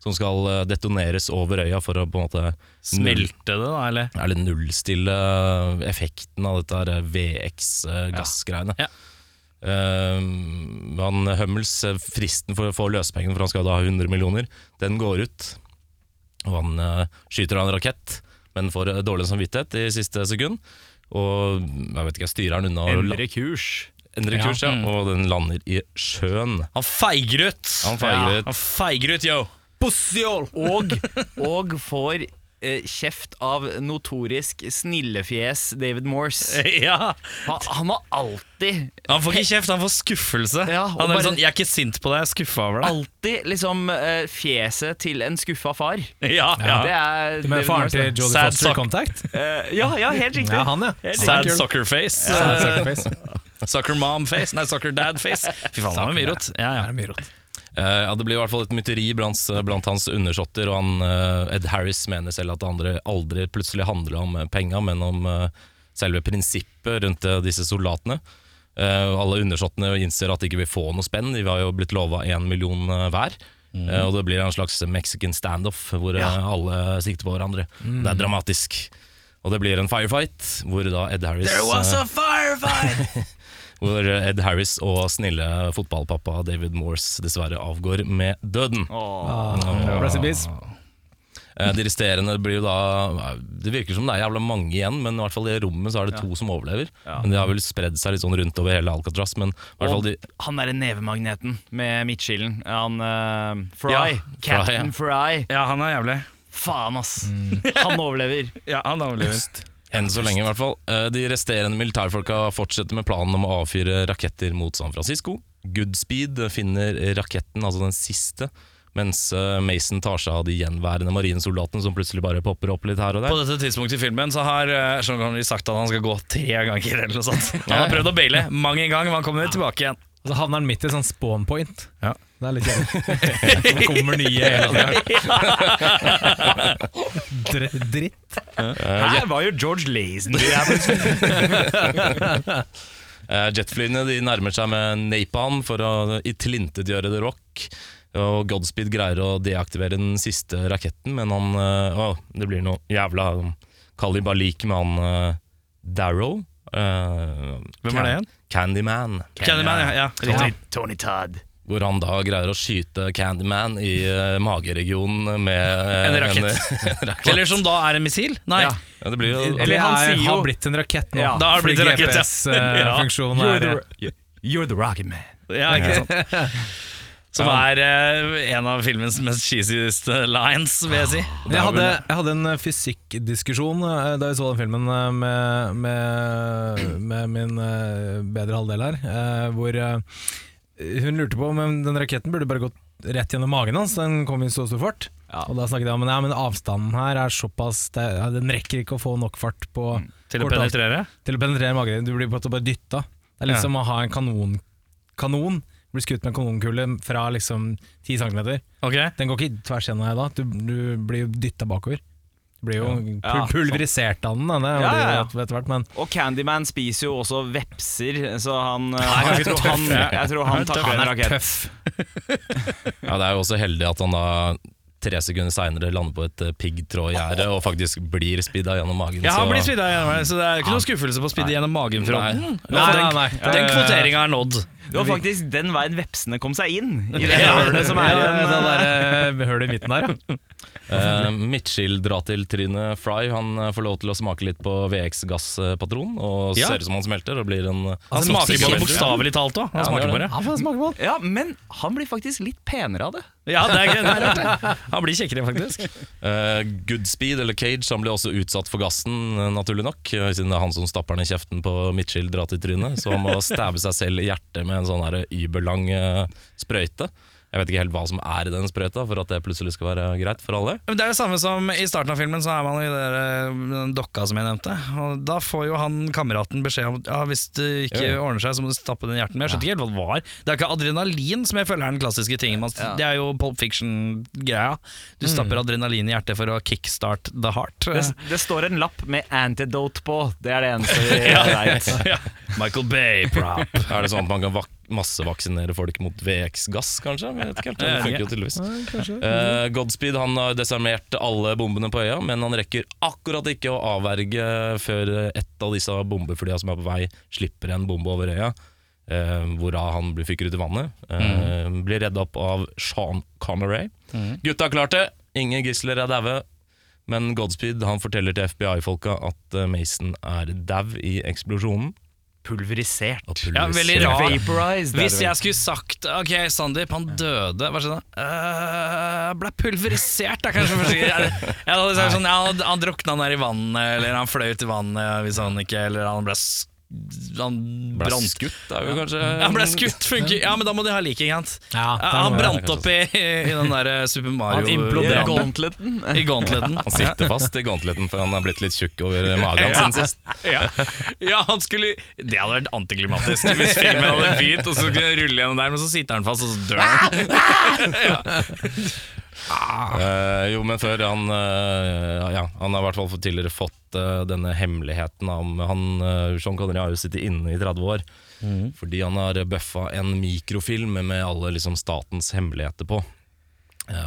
som skal eh, detoneres over øya for å på en måte Smelte det, da, eller? eller nullstille effekten av dette VX-gassgreiene. Ja. han Hummels, eh, fristen for å få løsepengene, for han skal da ha 100 millioner, den går ut. Og han uh, skyter av en rakett, men får eh, dårlig samvittighet i siste sekund. Og jeg vet ikke, styrer han unna Endre kurs. endrer kurs, ja, og den lander i sjøen. Han feiger ut! Han feiger ut. Han feiger ut, yo! Og, og får eh, kjeft av notorisk snillefjes David Morse. <laughs> Ja. Han, han har alltid Han får ikke kjeft, han får skuffelse. Ja, og han er bare- sånn, 'Jeg er ikke sint på deg, jeg er skuffa over deg'. Alltid liksom eh, fjeset til en skuffa far. Ja, ja. Det er Du mener David faren Morse, til det. Jodie Sad Foster sock. Contact? Eh, ja, ja, helt riktig. Ja, han, ja. Sad Kul. soccer face. Sad sucker face. <laughs> Sucker mom face. Nei, sucker dad face. Fy faen, det var mye rot. Ja, Det ja. er mye. Eh, ja, det blir i hvert fall et mytteri blant, blant hans undersåtter, og han, eh, Ed Harris mener selv at det andre aldri plutselig handler om eh, penga, men om eh, selve prinsippet rundt eh, disse soldatene. Eh, alle undersåttene innser at de ikke vil få noe spenn, de har jo blitt lova én million eh, hver. Eh, og det blir en slags mexican standoff hvor ja. alle sikter på hverandre. Det er dramatisk. Og det blir en firefight, hvor da Ed Harris eh, firefight! <laughs> Hvor Ed Harris og snille fotballpappa David Morse dessverre avgår med døden. Åh. Oh. Eh, De resterende blir jo da Det virker som det er jævla mange igjen, men i hvert fall i rommet så er det to som overlever. Men De har vel spredd seg litt sånn rundt over hele Alcatraz. Men i hvert fall de han derre nevemagneten med midtskillen. Han uh, Fry. Ja, Captain Fry. ja, han er jævlig. Faen, ass. Han overlever. Ja, han overlever. Enn så lenge, i hvert fall. Eh, De resterende militærfolka fortsetter med planen om å avfyre raketter mot San Francisco. Goodspeed finner raketten, altså den siste, mens eh, Mason tar seg av de gjenværende marinesoldatene som plutselig bare popper opp litt her og der. På dette tidspunktet i filmen så har eh, Sean Connery sagt at han skal gå tre ganger. eller noe sånt <laughs> Han har prøvd å baile mange ganger, men han kommer tilbake igjen. Og så havner han midt i sånn spawn point. Ja. Det er litt kjedelig. <laughs> Det kommer nye hele tida. Dr- Dritt. Her var jo George Lazenby her. <laughs> Eh, Jetflyene de nærmer seg med napalm for å i tilintetgjøre The Rock. Og Godspeed greier å deaktivere den siste raketten, men han eh, å, Det blir noe jævla kalibalik med han uh, Darrow. Uh, Hvem er det igjen? Candyman. Candyman, ja. ja. Tony, Tony Todd. Hvor han da greier å skyte Candyman i uh, mageregionen med uh, En rakett. en <laughs> <laughs> rakett. Eller som da er en missil? Nei. Ja. Ja, det blir jo Eller han er, sier jo- har blitt en rakett nå. Ja, da har det blitt en rakett, ja. <laughs> Ja. GPS-funksjonen You're the, you're the rocket man. Ja, ikke sant? Som er eh, en av filmens mest cheesieste lines, vil jeg si. jeg hadde, jeg hadde en fysikkdiskusjon eh, da vi så den filmen eh, med, med, med min eh, bedre halvdel her, eh, hvor eh, hun lurte på om den raketten burde bare gått rett gjennom magen hans. Den kom i så stor fart. Ja. Og da snakket jeg om ja, men avstanden her er såpass ja, Den rekker ikke å få nok fart på Til å penetrere? til å penetrere magen. Du blir bare dytta. Det er litt Ja. som å ha en kanon. Kanon Blir skutt med en kanonkule fra liksom 10 cm. Okay. Den går ikke tvers gjennom deg da, du, du blir dytta bakover. Blir jo pul Ja, pulverisert av den. Ja, ja, ja. etter hvert, men Og Candyman spiser jo også vepser, så han, er jeg, tror han, jeg tror han takler en rakett. tøff. <laughs> Ja, Det er jo også heldig at han da tre sekunder seinere lander på et eh, piggtrådgjerde og faktisk blir spidda gjennom magen. Ja, han blir spidda gjennom, så det er ikke noe skuffelse på å spidde gjennom magen-fronten. Nei. Nei, den, nei, nei. den Eh, kvoteringa er nådd. Det var faktisk den veien vepsene kom seg inn, i <laughs> det Ja. hølet som er Ja, igjen. det der eh, hølet i midten der, <laughs> ja. Eh, Mitchell drar til trynet Fry. Han eh, får lov til å smake litt på VX-gasspatron og Ja. ser ut som han smelter. Og blir en Han smaker på det bokstavelig talt òg. Han Ja, han smaker på det. Han på den. Ja, men han blir faktisk litt penere av det. Ja, det er, <laughs> det er. Han blir kjekkere, faktisk. Uh, Goodspeed, eller Cage, han blir også utsatt for gassen, naturlig nok. Siden det er han som stapper den i kjeften på Mitchell drar til trynet. Så han må <laughs> stabbe seg selv i hjertet med en sånn her überlang eh, sprøyte. Jeg vet ikke helt hva som er i den sprøyta, for at det plutselig skal være greit for alle. Men Det er det samme som i starten av filmen, så er man i det, eh, den dokka som jeg nevnte. Og Da får jo han kameraten beskjed om at ja, hvis det ikke Ja, ja. ordner seg, så må du stappe den i med. Jeg skjønte ikke helt hva det var. Det er ikke adrenalin som jeg føler er den klassiske tingen. Ja. Det er jo Pulp Fiction-greia. Du stapper adrenalin i hjertet for å kickstart the heart. det. Det står en lapp med 'antidote' på, det er det eneste vi <laughs> vet. <laughs> ja. Michael Bay-prop. Er det sånn at man kan vak massevaksinere folk mot VX-gass, kanskje? Jeg vet ikke helt, Det funker jo tydeligvis. Eh, Godspeed han har desarmert alle bombene på øya, men han rekker akkurat ikke å avverge før et av disse bombeflya som er på vei, slipper en bombe over øya. Uh, hvorav han blir fyker ut i vannet. Eh, Blir redda opp av Sean Conneray. Gutta har klart det, ingen gisler er daue. Men Godspeed han forteller til FBI-folka at Mason er dau i eksplosjonen. Pulverisert. Og Ja, veldig rar. Vaporized. Hvis jeg skulle sagt Ok, Sandeep, han døde Hva skjedde? Uh, ble pulverisert, er kanskje. for gang. Jeg, jeg hadde sagt sånn, ja, han- han drukna nær i vannet, eller han fløy ut i vannet hvis han ikke Eller han ble Han Ble brant skutt, er jo kanskje Ja, han ble skutt, funker Ja, men da må de ha lik, ikke sant? Ja, Ja, han brant opp i, i den der Super Mario Han. Gauntleten. I gauntleten. Han sitter fast i gauntleten, for han er blitt litt tjukk over magen siden sist. Ja. ja, han skulle Det hadde vært antiklimatisk hvis filmen hadde begynt, og så skulle han rulle gjennom der, men så sitter han fast, og så dør han. <laughs> Eh, jo, men før han uh, Ja, han har i hvert fall tidligere fått uh, denne hemmeligheten om han, uh, Sean Connery har jo sittet inne i 30 år. Fordi han har bøffa en mikrofilm med alle liksom, statens hemmeligheter på.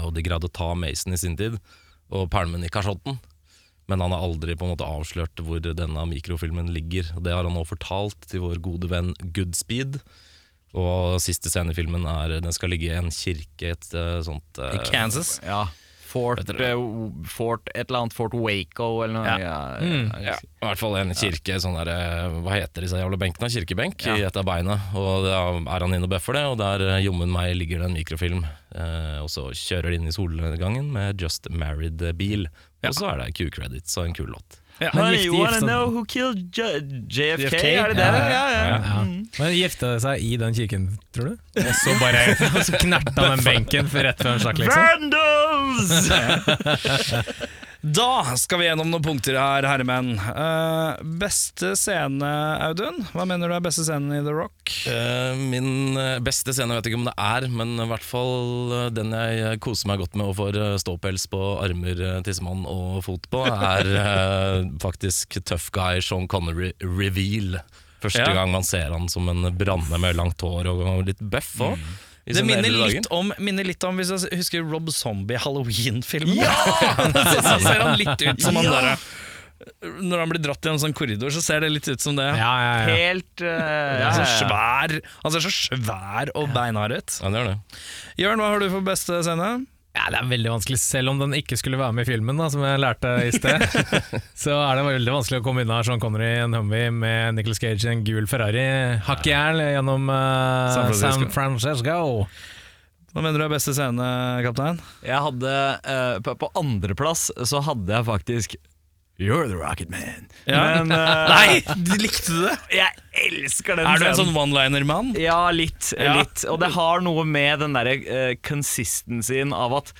Og de greide å ta Mason i sin tid og pælme den i kasjotten. Men han har aldri på en måte avslørt hvor denne mikrofilmen ligger. Det har han nå fortalt til vår gode venn Goodspeed. Og siste scene i filmen er den skal ligge i en kirke et eh, sånt eh, I Kansas. Ja. Fort, eh, Fort Et eller annet Fort Waco eller noe. Ja. Ja. Ja, i hvert fall en kirke, sånn der, eh, hva heter disse jævla benkene? Kirkebenk i et av beina. Og da er han inne og bøffer det, og der eh, jommen meg ligger det en mikrofilm. Eh, og så kjører de inn i solnedgangen med Just Married-bil. Og så er det Q-credits og en kul låt. Ja. Men Honey, gifte- you wanna gifte- know who killed J JFK? JFK? Er det det? Ja, Ja, ja. Ja. Men gifta de seg i den kirken, tror du? Og så bare <laughs> og så knerta den benken for rett før han stakk, liksom? Vandals! <laughs> <laughs> Da skal vi gjennom noen punkter her, herremenn. Uh, beste scene, Audun? Hva mener du er beste scenen i The Rock? Uh, min eh, beste scene vet jeg ikke om det er, men i hvert fall den jeg koser meg godt med og får ståpels på armer, tissemann og fot på, er uh, <laughs> faktisk Tough Guy Sean Connery reveal. Første Ja. gang man ser han som en branne med langt hår og litt bøff òg. Det minner litt, om, minner litt om, hvis jeg husker Rob Zombie Halloween-filmen. så <laughs> ser han litt ut som han der Når han blir dratt i en sånn korridor, så ser det litt ut som det. Ja, ja, ja. Helt uh, ja, Så ja, ja. svær Han ser så svær og beinhard ut. Ja, det gjør det. Jørn, hva har du for beste scene? Ja, Det er veldig vanskelig, selv om den ikke skulle være med i filmen, da, som jeg lærte i sted. <laughs> så er det veldig vanskelig å komme unna Sean Connery i en Humvee med Nicholas Cage i en gul Ferrari. Hakkejern gjennom uh, San Francisco. San Francisco. Hva mener du er beste scene, kaptein? Jeg hadde eh, På, på andreplass så hadde jeg faktisk You're the rocket man. Ja. Men uh, <laughs> Nei, likte du det? jeg elsker den Er du en sånn one-liner-mann? Ja, litt. Ja. litt. Og det har noe med den derre uh, consistencyen av at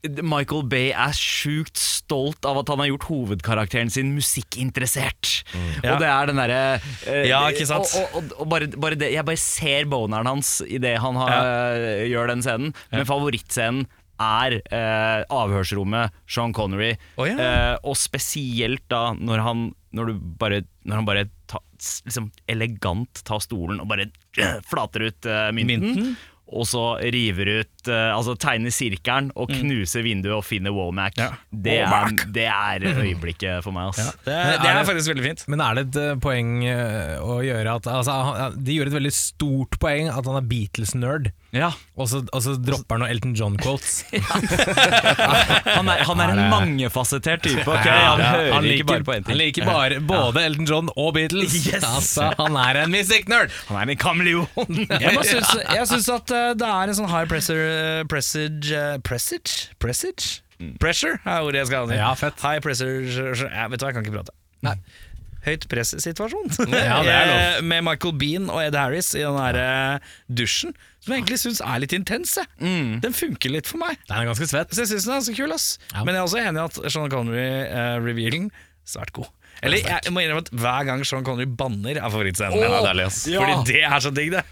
Michael Bay er sjukt stolt av at han har gjort hovedkarakteren sin musikkinteressert. Ja. Og det er den derre eh, Ja, ikke sant? Og, og, og bare, bare det, jeg bare ser boneren hans idet han har, eh, gjør den scenen. Men favorittscenen er eh, avhørsrommet Sean Connery. Oh, ja. eh, og spesielt da når han, når du bare, når han bare ta, liksom elegant tar stolen og bare <clears throat> flater ut eh, mynten. Mynten? Og så river ut eh, Altså tegne sirkelen og knuse vinduet og finne Womack. Ja. Det, er, det er øyeblikket for meg. ass. Det, er- det er faktisk veldig fint. Men er det et eh, poeng eh, å gjøre at altså, De gjør et veldig stort poeng at han er Beatles-nerd, Ja. og, så- og så dropper han noen Elton John-quotes. <laughs> Han er, han er en mangefasettert type. Okay? Han hører han ikke bare på én han liker bare både Elton John og Beatles. Yes. Altså, han er en music-nerd! Han er en kameleon. <laughs> Jeg, syns, at det er en sånn high pressure eh, Presage Pressage Presage? Presage? Pressure er ordet jeg skal ha. Ja, fett. High pressure ja, Vet du hva, jeg kan ikke prate. Nei. Høyt press-situasjon. <laughs> Ja, det lov. Eh, Med Michael Bean og Ed Harris i den der eh, dusjen, som jeg egentlig syns er litt intens. jeg. Den funker litt for meg. Den er ganske svett. Så jeg syns den er ganske kul. ass Ja. Men jeg er også enig i at Sean Connery-revealen svært god. Eller jeg må innrømme at hver gang Sean Connery banner, er favorittscenen min. Ja, det er deilig, ass. Fordi det er så digg, det.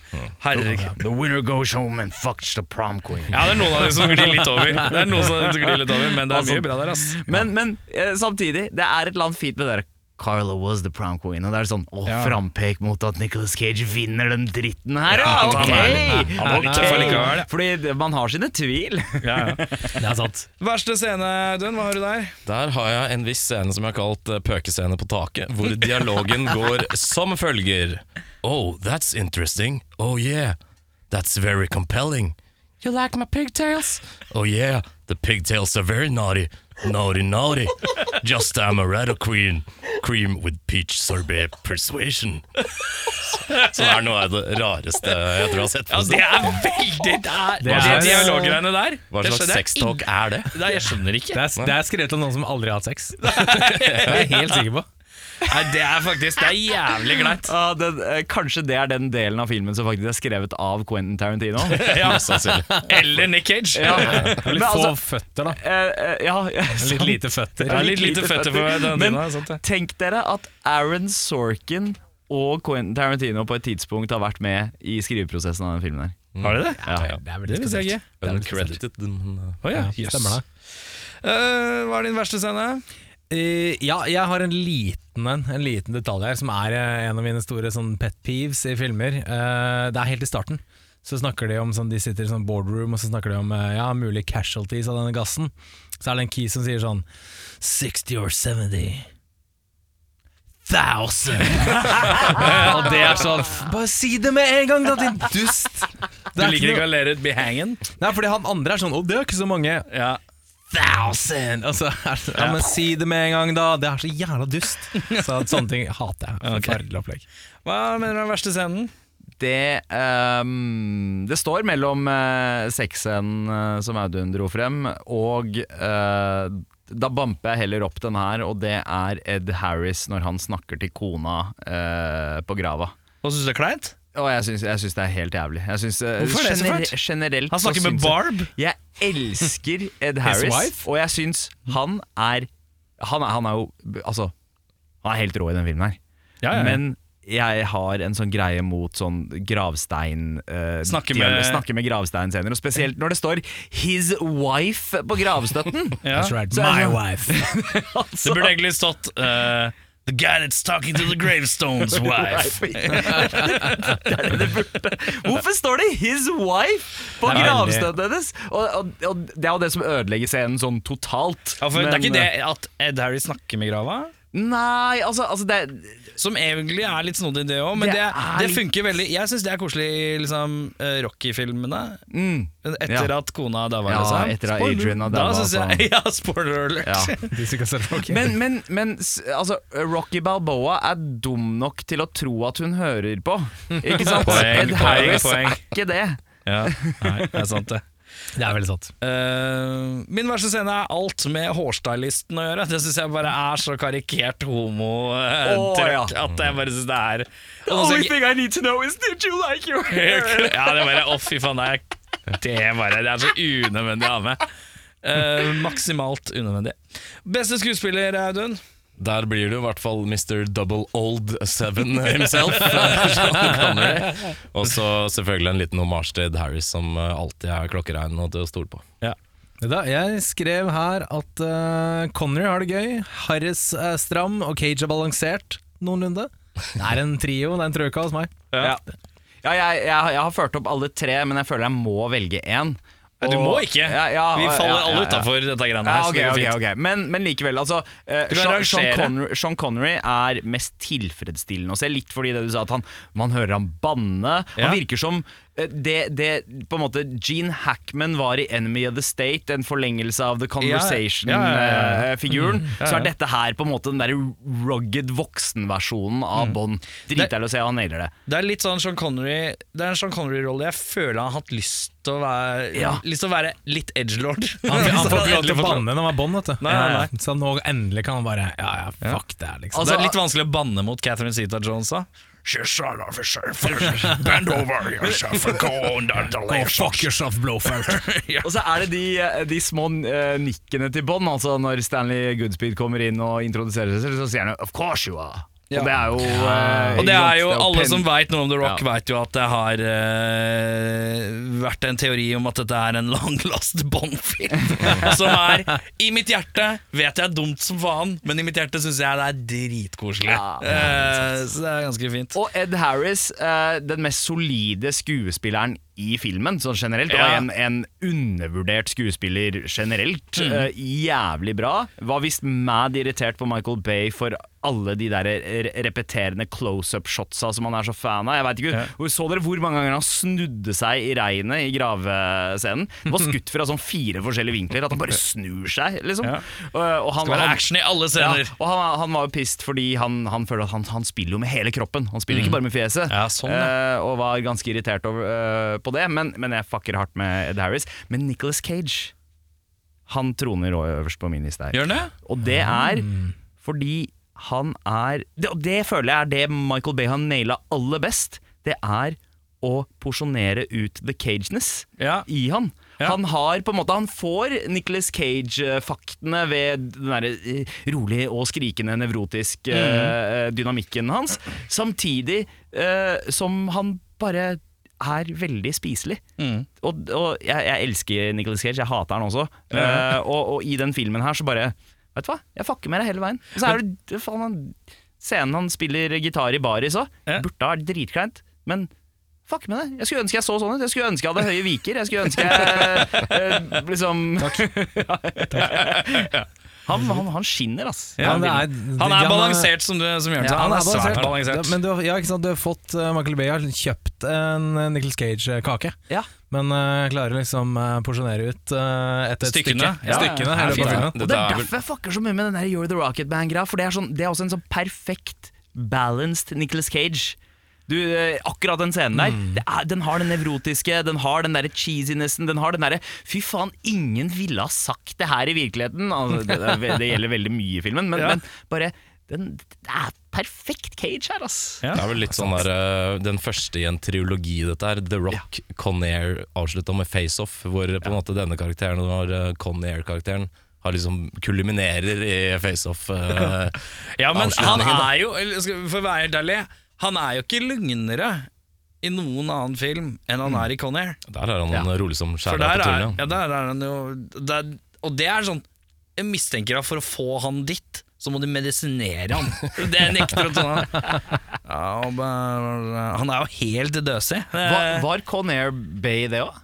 Herregud. The winner goes home and fucks the prom queen. Ja, det er noen av dem som glir litt over. <laughs> Det er noen som glir litt over Men det er mye bra der, ass. Men, men eh, samtidig, det er et eller annet fint med det der Carla was the prom queen, og det er sånn Å, Ja. frampek mot at Nicolas Cage vinner den dritten her, ja! Ok! han litt tøff allikevel. Fordi man har sine tvil. Ja, ja. <laughs> Det er sant. Verste scene, Dunn, hva har du der? Der har jeg en viss scene som jeg har kalt eh, pøkescene på taket, hvor dialogen <laughs> går som følger. Oh, that's interesting. Oh yeah, that's very compelling. You like my pigtails? Oh yeah, the pigtails are very naughty. Naughty, naughty. Just amaretto queen. Cream with peach sorbet persuasion. Så det er noe av det rareste jeg tror jeg har sett. Ja, det er veldig Det er, Det de er- dialoggreiene der. Hva slags sextalk er det? Nei, jeg skjønner ikke. Det er, det er skrevet av noen som aldri har hatt sex. <laughs> Det er jeg helt sikker på. Nei, det er faktisk Det er jævlig greit. Ja, den, eh, kanskje det er den delen av filmen som faktisk er skrevet av Quentin Tarantino. <laughs> Ja. Eller Nick Cage. Litt Men få altså, føtter, da. eh, eh, ja, ja, Litt lite føtter. Ja, litt lite føtter for denne Men dina, sant det. tenk dere at Aaron Sorkin og Quentin Tarantino på et tidspunkt har vært med i skriveprosessen av den filmen her. Har de det? Ja. Det er Det veldig visste jeg spesielt. ikke. Uncredited, men uh, Å ja, Ja, jøss. Stemmer det. Eh, hva er din verste scene? Eh, ja, jeg har en liten en, en liten detalj her, som er uh, en av mine store sånn pet peeves i filmer. Uh, det er helt i starten. Så snakker de om sånn, De sitter i sånn boardroom og så snakker de om ja, mulige casualties av denne gassen. Så er det en key som sier sånn 60 or 70 Thousand! <laughs> og det er sånn Bare si det med en gang, da, din dust! Du liker ikke å lære ut behangen? Nei, fordi han andre er sånn Å, det er ikke så mange. Ja. Thousand! Og så er det, ja, men si det med en gang, da! Det er så jævla dust. Så sånne ting hater jeg. <laughs> Forferdelig opplegg. Hva mener du er den verste scenen? Det, um, det står mellom uh, sexscenen uh, som Audun dro frem, og uh, da bamper jeg heller opp den her, og det er Ed Harris når han snakker til kona uh, på grava. Og syns du det er kleint? Og jeg syns, jeg syns det er helt jævlig. Jeg syns, eh, Hvorfor er det så fælt? Generelt Han snakker med syns jeg- Barb. Jeg elsker Ed Harris, wife? og jeg syns han er han er, han er jo Altså, han er helt rå i den filmen her. Ja, ja, ja. Men jeg har en sånn greie mot sånn gravstein eh, Snakke dialog- med- snakke med gravsteinscener. Og spesielt når det står 'his wife' på gravstøtten. Ja. That's right, Så er my det- wife. <laughs> Det burde egentlig stått eh, The guy that's talking to the gravestone's <laughs> wife. <laughs> Det er det det burde. Hvorfor står det 'his wife' på Det veldig- gravstøtten hennes? Og, og, og det er jo det som ødelegger scenen sånn totalt. Ja, for det er ikke det at Ed Harry snakker med grava? Nei, altså, altså det, Som egentlig er litt snodig, det òg, men det, Det det, er litt- funker veldig. Jeg syns det er koselig i liksom, eh, Rocky-filmene. mm, Etter Ja. at kona daua, Ja, liksom. etter at Adrian har Da daua, synes jeg, <laughs> Ja, spoiler alert. ja. <laughs> Men, men, men altså, Rocky Balboa er dum nok til å tro at hun hører på. Ikke <laughs> sant? Poeng, Ed poeng, Harris poeng. er ikke det. Ja, nei, det er sant det. Det er veldig sant. Uh, min verste scene er alt med hårstylisten å gjøre. Det syns jeg bare er så karikert homo-trøkk ja. at jeg bare syns det er The only thing I need to know is did you like your <laughs> hair? Ja, det er bare Å, fy faen. Det er, det er bare Det er så unødvendig å ha med. Uh, maksimalt unødvendig. Beste skuespiller, Audun? Der blir det jo i hvert fall Mr. Double Old Seven himself. <laughs> Og så selvfølgelig en liten hommage til Harris, som eh, alltid er klokkerein og til å stole på. Da, jeg skrev her at uh, Connery har det gøy, Harris er stram og Cage er balansert noenlunde. Det er en trio, det er en trøyka hos meg. Ja, ja jeg, jeg, jeg har ført opp alle tre, men jeg føler jeg må velge én. Du må ikke. Ja, ja, Vi faller ja, alle utafor dette greiene her. så ok, det går ok, Men, men likevel, altså Uh, Sean. Sean, Connery, Sean Connery er mest tilfredsstillende å se. Litt fordi det du sa at han, man hører han banne. Han virker som det, det på en måte Gene Hackman var i Enemy of the State, en forlengelse av The Ja, ja, ja, ja. Conversation-figuren. ja, ja. Så er dette her på en måte den der rugged voksenversjonen Mm. av Bond. Dritdeilig å se, han nailer det. Det er litt sånn Sean Connery Det er en Sean Connery-rolle jeg føler han har hatt lyst til å være Ja. Lyst til å være litt edgelord. Han, han får ikke lov til å <laughs> banne når han var Bond, vet du. Nei, nei, nei. Så nå endelig kan han bare Ja ja, fuck det, her, liksom. det er litt vanskelig å banne mot Catherine Zeta-Jones, da. She's son of a surf. Bend over yourself and go under the Go layers. fuck yourself, Blowfelt. <laughs> Og så er det de, de små eh, nikkene til Bond. Altså Når Stanley Goodspeed kommer inn og introduserer seg, så sier han 'of course you are'. Ja. Og det er jo eh, Og det er jo Alle som veit noe om The Rock, Ja. vet jo at det har eh, vært en teori om at dette er en langlast Bond-film. <laughs> som er I mitt hjerte vet jeg er dumt som faen, men i mitt hjerte syns jeg det er dritkoselig. Ja. Eh, så det er ganske fint. Og Ed Harris, eh, den mest solide skuespilleren i filmen, sånn generelt. Og en, en undervurdert skuespiller generelt. Mm. Uh, jævlig bra. Var visst mad irritert på Michael Bay for alle de der repeterende close-up-shotsa som han er så fan av. Jeg vet ikke, ja. Så dere hvor mange ganger han snudde seg i regnet i gravescenen? Det var skutt fra sånn fire forskjellige vinkler, at han bare snur seg, liksom. Ja. Og, og han, skal være action i alle ja, scener. og han, han var jo pissed fordi han, han føler at han, han spiller jo med hele kroppen. Han spiller ikke bare med fjeset. Ja, sånn, ja. Eh, og var ganske irritert over, uh, på det, men, men jeg fucker hardt med Ed Harris. Men Nicholas Cage, han troner øverst på min liste her. Gjør det? Og det er fordi han er det, Og det føler jeg er det Michael Bay har naila aller best. Det er å porsjonere ut the cageness Ja. i han. Ja. Han har på en måte Han får Nicholas Cage-faktene ved den derre eh, rolig og skrikende nevrotisk eh, dynamikken hans, samtidig eh, som han bare er veldig spiselig. Og, og jeg, jeg elsker Nicholas Cage, jeg hater han også. Eh, og, og i den filmen her så bare Vet du hva, jeg fucker med deg hele veien. Og så er det faen han Scenen han spiller gitar i baris òg, Ja. burde ha vært dritkleint, men Fuck med det. Jeg skulle ønske jeg så sånn ut. Jeg skulle ønske jeg hadde høye viker. Jeg skulle ønske jeg eh, liksom <laughs> han, han, han skinner, ass. Ja, han, er- Han er balansert, som, du, som Jørn sa. Ja, han er svært balansert. Du, Men du, ja, ikke sant? du har fått uh, Michael Bay har kjøpt en uh, Nicholas Cage-kake. Ja. Men uh, klarer liksom uh, porsjonere ut uh, et, et Stykkene. stykke. Ja, stykkene ja, ja. filmen. Og det er er derfor jeg fucker så mye med den der You're the Rocket Band-greia. For det er, sånn, det er også en sånn perfekt balanced Nicholas Cage. Du, eh, akkurat den scenen der, det er, den har den nevrotiske, den har den derre cheesinessen, den har den derre Fy faen, ingen ville ha sagt det her i virkeligheten. Altså, det, det, det gjelder veldig mye i filmen, men, Ja. men bare den, Det er perfekt Cage her, ass. Ja. Det er vel litt sånn der eh, Den første i en triologi, dette her. The Rock, ja. Conair avslutta med Face Off, hvor på en måte denne karakteren og uh, Con Air-karakteren har liksom kulminerer i Face Off. eh, <laughs> Ja, men han er jo, for å være helt ærlig, han er jo ikke lugnere i noen annen film enn han er i Con Air. Der er han rolig som For skjæra på tullene ja, der er han jo der, Og det er sånn Jeg mistenker at for å få han dit, så må du medisinere han. <laughs> Det nekter å tro han. Ja, er jo helt døsig. Var, var Con Air Bay det òg?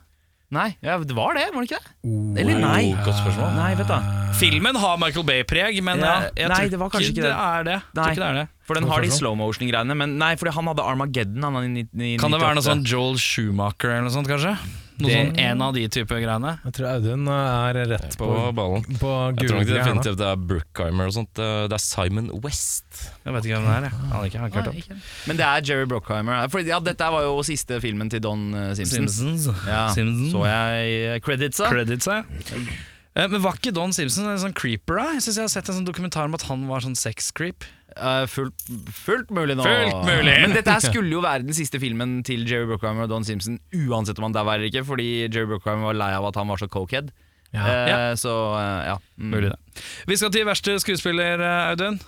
Nei, ja, det var det, var det ikke det? Eller nei? Godt spørsmål. Nei, vet du. Filmen har Michael Bay-preg, men Ja. jeg, jeg Nei, tror det var kanskje ikke det. det er det. Nei. tror ikke det er det. For den har de slow motion-greiene. Men nei, fordi han hadde Armageddon. Han hadde i, i, Kan det være noe sånn Joel Schumacher eller noe sånt, kanskje? Noe Det- sånn En av de type greiene. Jeg tror Audun er rett På på, ballen. på Jeg tror ikke definitivt det er Brookheimer og sånt. Det er Simon West. Jeg vet ikke hvem det er. Jeg aner ikke, har ikke hørt om. Men det er Jerry Brookheimer. For, ja, dette var jo siste filmen til Don Simpson. Simpsons. Ja, Simpsons. Så jeg creditsa. Credits, ja. Eh, Men var ikke Don Simpson en sånn creeper, da? Jeg synes jeg har sett en sånn dokumentar om at han var sånn sex-creep. Eh, fullt, fullt mulig nå. Fullt mulig. <laughs> Men dette skulle jo være den siste filmen til Jerry Brockheimer og Don Simpson, uansett om han dauer eller ikke, fordi Jerry Brockheimer var lei av at han var så cokehead. Ja. Eh, Ja. Så eh, ja. Mm. Mulig det. Vi skal til verste skuespiller, eh, Audun.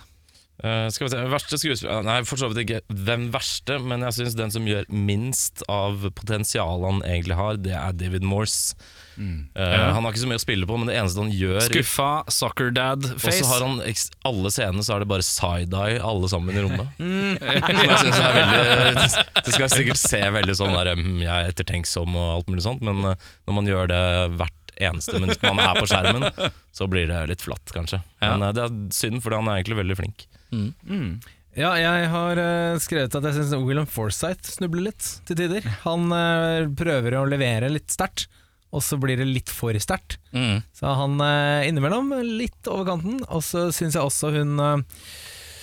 Eh, skal vi se, verste skuespiller Nei, for så vidt ikke den verste, men jeg syns den som gjør minst av potensialet han egentlig har, det er David Morse. Mm. Eh, Han har ikke så mye å spille på, men det eneste han gjør Skuffa soccer dad-face. Og så har han alle scenene så er det bare side-eye alle sammen i rommet. <laughs> Mm. <laughs> Jeg synes er veldig Det skal sikkert se veldig sånn der mm, Jeg er ettertenksom og alt mulig sånt, men eh, når man gjør det hvert eneste minutt man er på skjermen, så blir det litt flatt, kanskje. Ja. Men eh, det er synd, for han er egentlig veldig flink. Ja, jeg har eh, skrevet at jeg syns William Forsythe snubler litt til tider. Han eh, prøver å levere litt sterkt, og så blir det litt for sterkt. Mm. Så han uh, innimellom litt over kanten. Og så syns jeg også hun eh,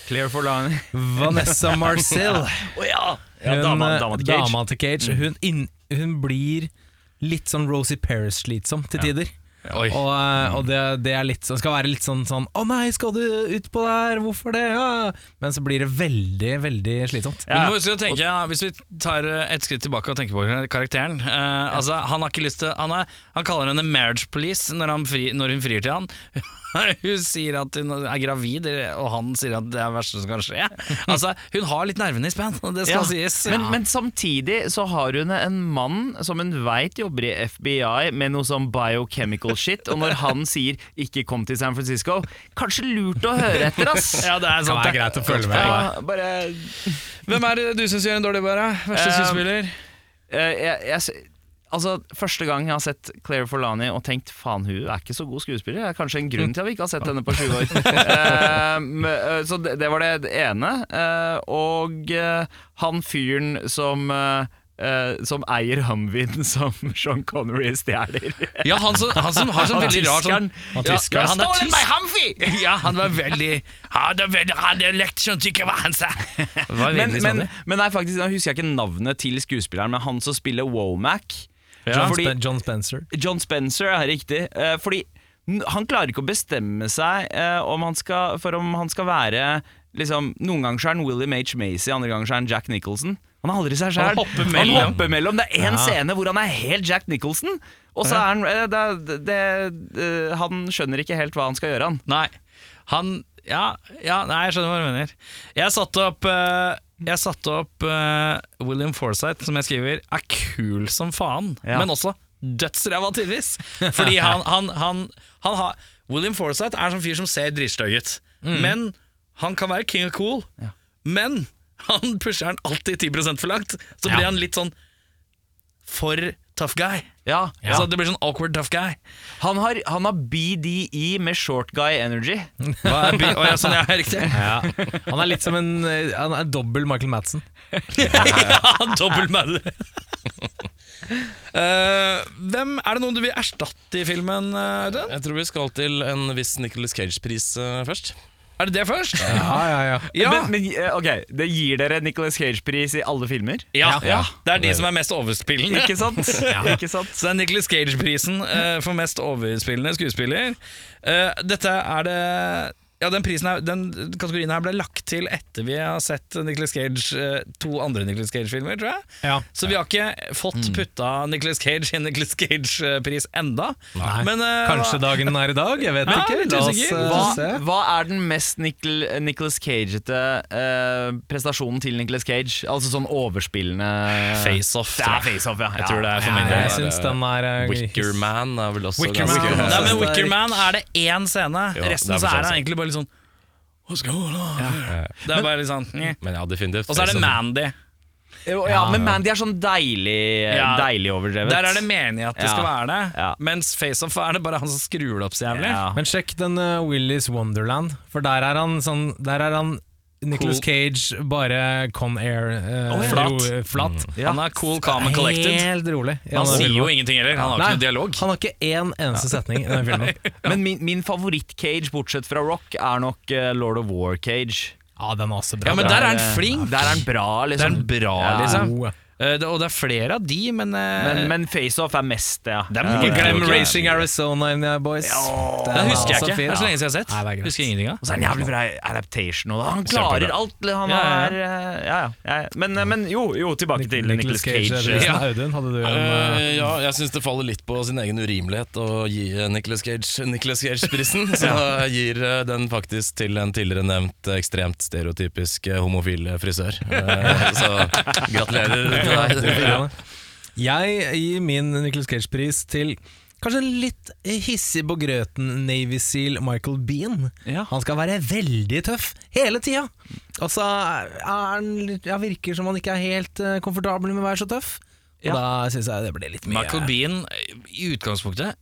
Clear for line. Vanessa Marcel <laughs> oh, ja! ja hun, dama, eh, dama til Cage. Mm. dama til Cage. Hun, inn, hun blir litt sånn Rosie Paris-slitsom til tider. Oi. Og, eh, og det, det er litt sånn, skal være litt sånn sånn 'Å nei, skal du ut på der? Hvorfor det?' Ja. Men så blir det veldig, veldig slitsomt. Men du å tenke, ja, Hvis vi tar eh, et skritt tilbake og tenker på karakteren eh, altså, Han har ikke lyst til Han, er, han kaller henne marriage police når, han fri, når hun frir til han. Hun sier at hun er gravid, og han sier at det er det verste som kan skje. Altså, Hun har litt nervene i spenn, det skal Ja, sies. Men, men samtidig så har hun en mann som hun veit jobber i FBI med noe sånn biochemical shit, og når han sier 'ikke kom til San Francisco', kanskje lurt å høre etter, ass. <laughs> ja, det er sant. Det er greit å følge med. Ja, bare Hvem er det du syns gjør en dårlig bare? Verste Eh, skuespiller? Uh, jeg, jeg, altså, Første gang jeg har sett Claire Forlani og tenkt faen, hun er ikke så god skuespiller. Det er kanskje en grunn til at vi ikke har sett henne på 20 år. <laughs> uh, så det, det var det ene. Uh, og uh, han fyren som Uh, som eier Humvin <laughs> som Sean Connery stjeler. Ja, han som, han som har sånn veldig rar sånn Han, ja, ja, han er tysk. <laughs> Ja, han var veldig Han er lekt sånn ikke hva han sa. Men, men, sånn. men nei, faktisk, da husker jeg ikke navnet til skuespilleren, men han som spiller Womack. John, fordi, John Spencer. John Spencer er riktig. eh, fordi han klarer ikke å bestemme seg eh, om han skal, for om han skal være liksom, Noen ganger så er han William H. Macy, andre ganger så er han Jack Nicholson. Han er aldri seg sjæl. Han hopper mellom. Han hopper mellom. Det er én Ja. scene hvor han er helt Jack Nicholson, og så er han det, det, det, eh, Han skjønner ikke helt hva han skal gjøre, han. Nei, han ja, ja, nei, jeg skjønner hva du mener. Jeg satte opp eh, Jeg satte opp uh, William Forsythe, som jeg skriver, er kul som faen, Ja. men også dødsræva tidvis. Fordi han, han, han, han har William Forsythe er en sånn fyr som ser dritstøy ut, men han kan være king of cool. Men han pusher han alltid 10 for langt, så blir han litt sånn for tough guy. Ja, Så det blir sånn awkward tough guy. Han har, han har BDE med short guy energy. Hva er B oh, <laughs> ja, sånn, ja, <laughs> riktig. Ja. Han er litt som en eh, Han er dobbel Michael Madsen. <laughs> Ja, dobbel Madsen. Uh, hvem Er det noen du vil erstatte i filmen, uh, Audun? Jeg tror vi skal til en viss Nicholas Cage-pris uh, først. Er det det først? Ja, ja, ja. Ja. Men, men eh, ok, det gir dere Nicolas Cage-pris i alle filmer? ja. Ja. Det er de som er mest overspillende. Ikke sant? <laughs> Ikke sant? Så det er Nicolas Cage-prisen eh, for mest overspillende skuespiller. Eh, dette er det Ja, den, her, den kategorien her ble lagt til etter vi har sett Nicolas Cage, eh, to andre Nicolas Cage-filmer, tror jeg. Ja. Så vi har ikke fått putta Nicolas Cage i Nicolas Cage-pris enda. Nei. Men, uh, Kanskje dagen er i dag? Jeg vet Ja, ikke. La oss eh, Hva, hva er den mest Nicol Nicolas Cage-ete uh, prestasjonen til Nicolas Cage? Altså sånn overspillende Face-off, Det er face-off, ja. Jeg tror det er for Ja, min del. jeg syns den er uh, Wicker Man er vel også Wicker ganske Man. Nei, men er Wicker Man er det én scene. Jo, Resten er så er det han egentlig bare litt sånn What's going on? Det er bare litt sånn nye. Men ja, definitivt. Og så er det Mandy. Jo, ja, men Mandy er sånn deilig, Ja. deilig overdrevet. Der er det meningen at det Ja. skal være det. Ja. Mens Face-Off er det bare han som skrur det opp så jævlig. ja. Men sjekk den uh, Willy's Wonderland, for der er han sånn Der er han Nicholas Cage bare Con Air eh, flat. ro- flat. Han er cool, calm and collected. Helt rolig. Ja, Han sier jo ingenting heller. Han har ikke noe dialog. Han har ikke én eneste setning i den filmen. <laughs> Men min, min favoritt-Cage, bortsett fra Rock, er nok eh, Lord of War-Cage. Ja, den er også bra. Ja, men der er eh, han flink. Der er han bra, Det er liksom. en bra, Ja. liksom. god, ja. Eh, det- Og det er flere av de, men, eh, Men, men FaceOff er mest det, ja. Det er Ja, mye ja, Glem okay. Racing Arizona, in the boys. det Den er husker jeg ikke. Det er så lenge siden jeg har sett. Nei, det er. Husker ingenting av. Og så er han jævlig bra adaptation. Og han klarer alt. Han Ja, ja, er eh, Ja, ja. ja. Men, eh, men jo, jo, tilbake til Nicholas Cage. Cage. Ja. Audun, hadde du en uh, eh, ja, jeg syns det faller litt på sin egen urimelighet å gi Nicholas Nicolas Cage Nicolas Cage-prisen. <laughs> Så jeg gir eh, den faktisk til en tidligere nevnt eh, ekstremt stereotypisk eh, homofil frisør. Eh, <laughs> Så gratulerer <laughs> <laughs> Jeg gir min Nicholas Cage-pris til kanskje en litt hissig på grøten Navy Seal Michael Bean. Ja. Han skal være veldig tøff hele tida. Og så er han virker som han ikke er helt eh, komfortabel med å være så tøff. Og Ja. da syns jeg det blir litt mye Michael Bean, i utgangspunktet,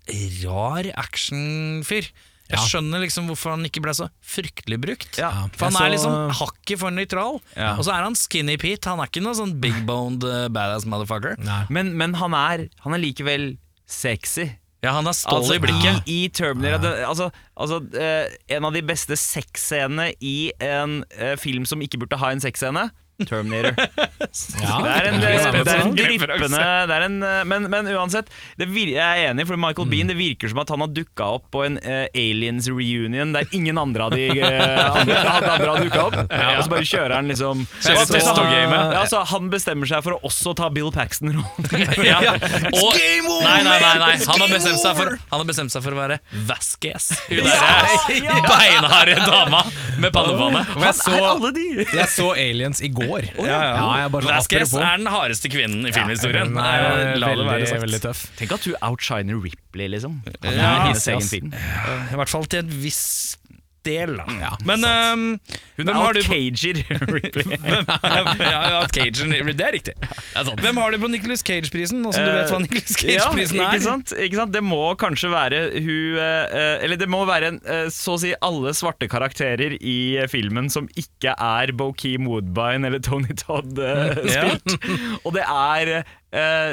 rar actionfyr. Jeg Ja. skjønner liksom hvorfor han ikke ble så fryktelig brukt. Ja. For han er liksom hakket for nøytral. Ja. Og så er han skinny Pete. Han er ikke noe sånn big boned uh, badass motherfucker. Men, men han, er, han er likevel sexy. Ja, han er stål Altså, i blikket. I, i Terminator det, altså, altså, uh, En av de beste sexscenene i en uh, film som ikke burde ha en sexscene. Terminator. Ja, Det er en, det er en dryppende det er en, eh, men, men uansett, det vir, jeg er enig, for Michael Bean Det virker som at han har dukka opp på en uh, Aliens reunion der ingen andre av de uh, andre, andre har dukka opp. Og så bare kjører han liksom så, så-. Ja, så Han bestemmer seg for å også ta Bill Paxton-rollen. <laughs> Ja. Og, nei, nei, nei, nei. Han, har bestemt seg for, han har bestemt seg for å være Vasquez. <laughs> Hun derre beinharde dama med pannebåndet. Jeg alle de? jeg så Aliens i går. Ja. jeg bare sånn Vasquez apropos. er den hardeste kvinnen i filmhistorien. Er Eh, La det være sagt. veldig tøff. Tenk at du outshiner Ripley, liksom. Ja. I hvert fall til en viss del, da. Ja, Men um, Hun er du på outcager Ripley. ja, ja, Cagen, det er riktig. Hvem har du på Nicholas Cage-prisen, nå som du vet hva Nicholas Cage-prisen ja, er? ikke sant? ikke sant? Det må kanskje være hun eh, Eller det må være en, eh, så å si alle svarte karakterer i eh, filmen som ikke er Bokeem Woodbine eller Tony Todd eh, Ja. spilt. Og det er eh,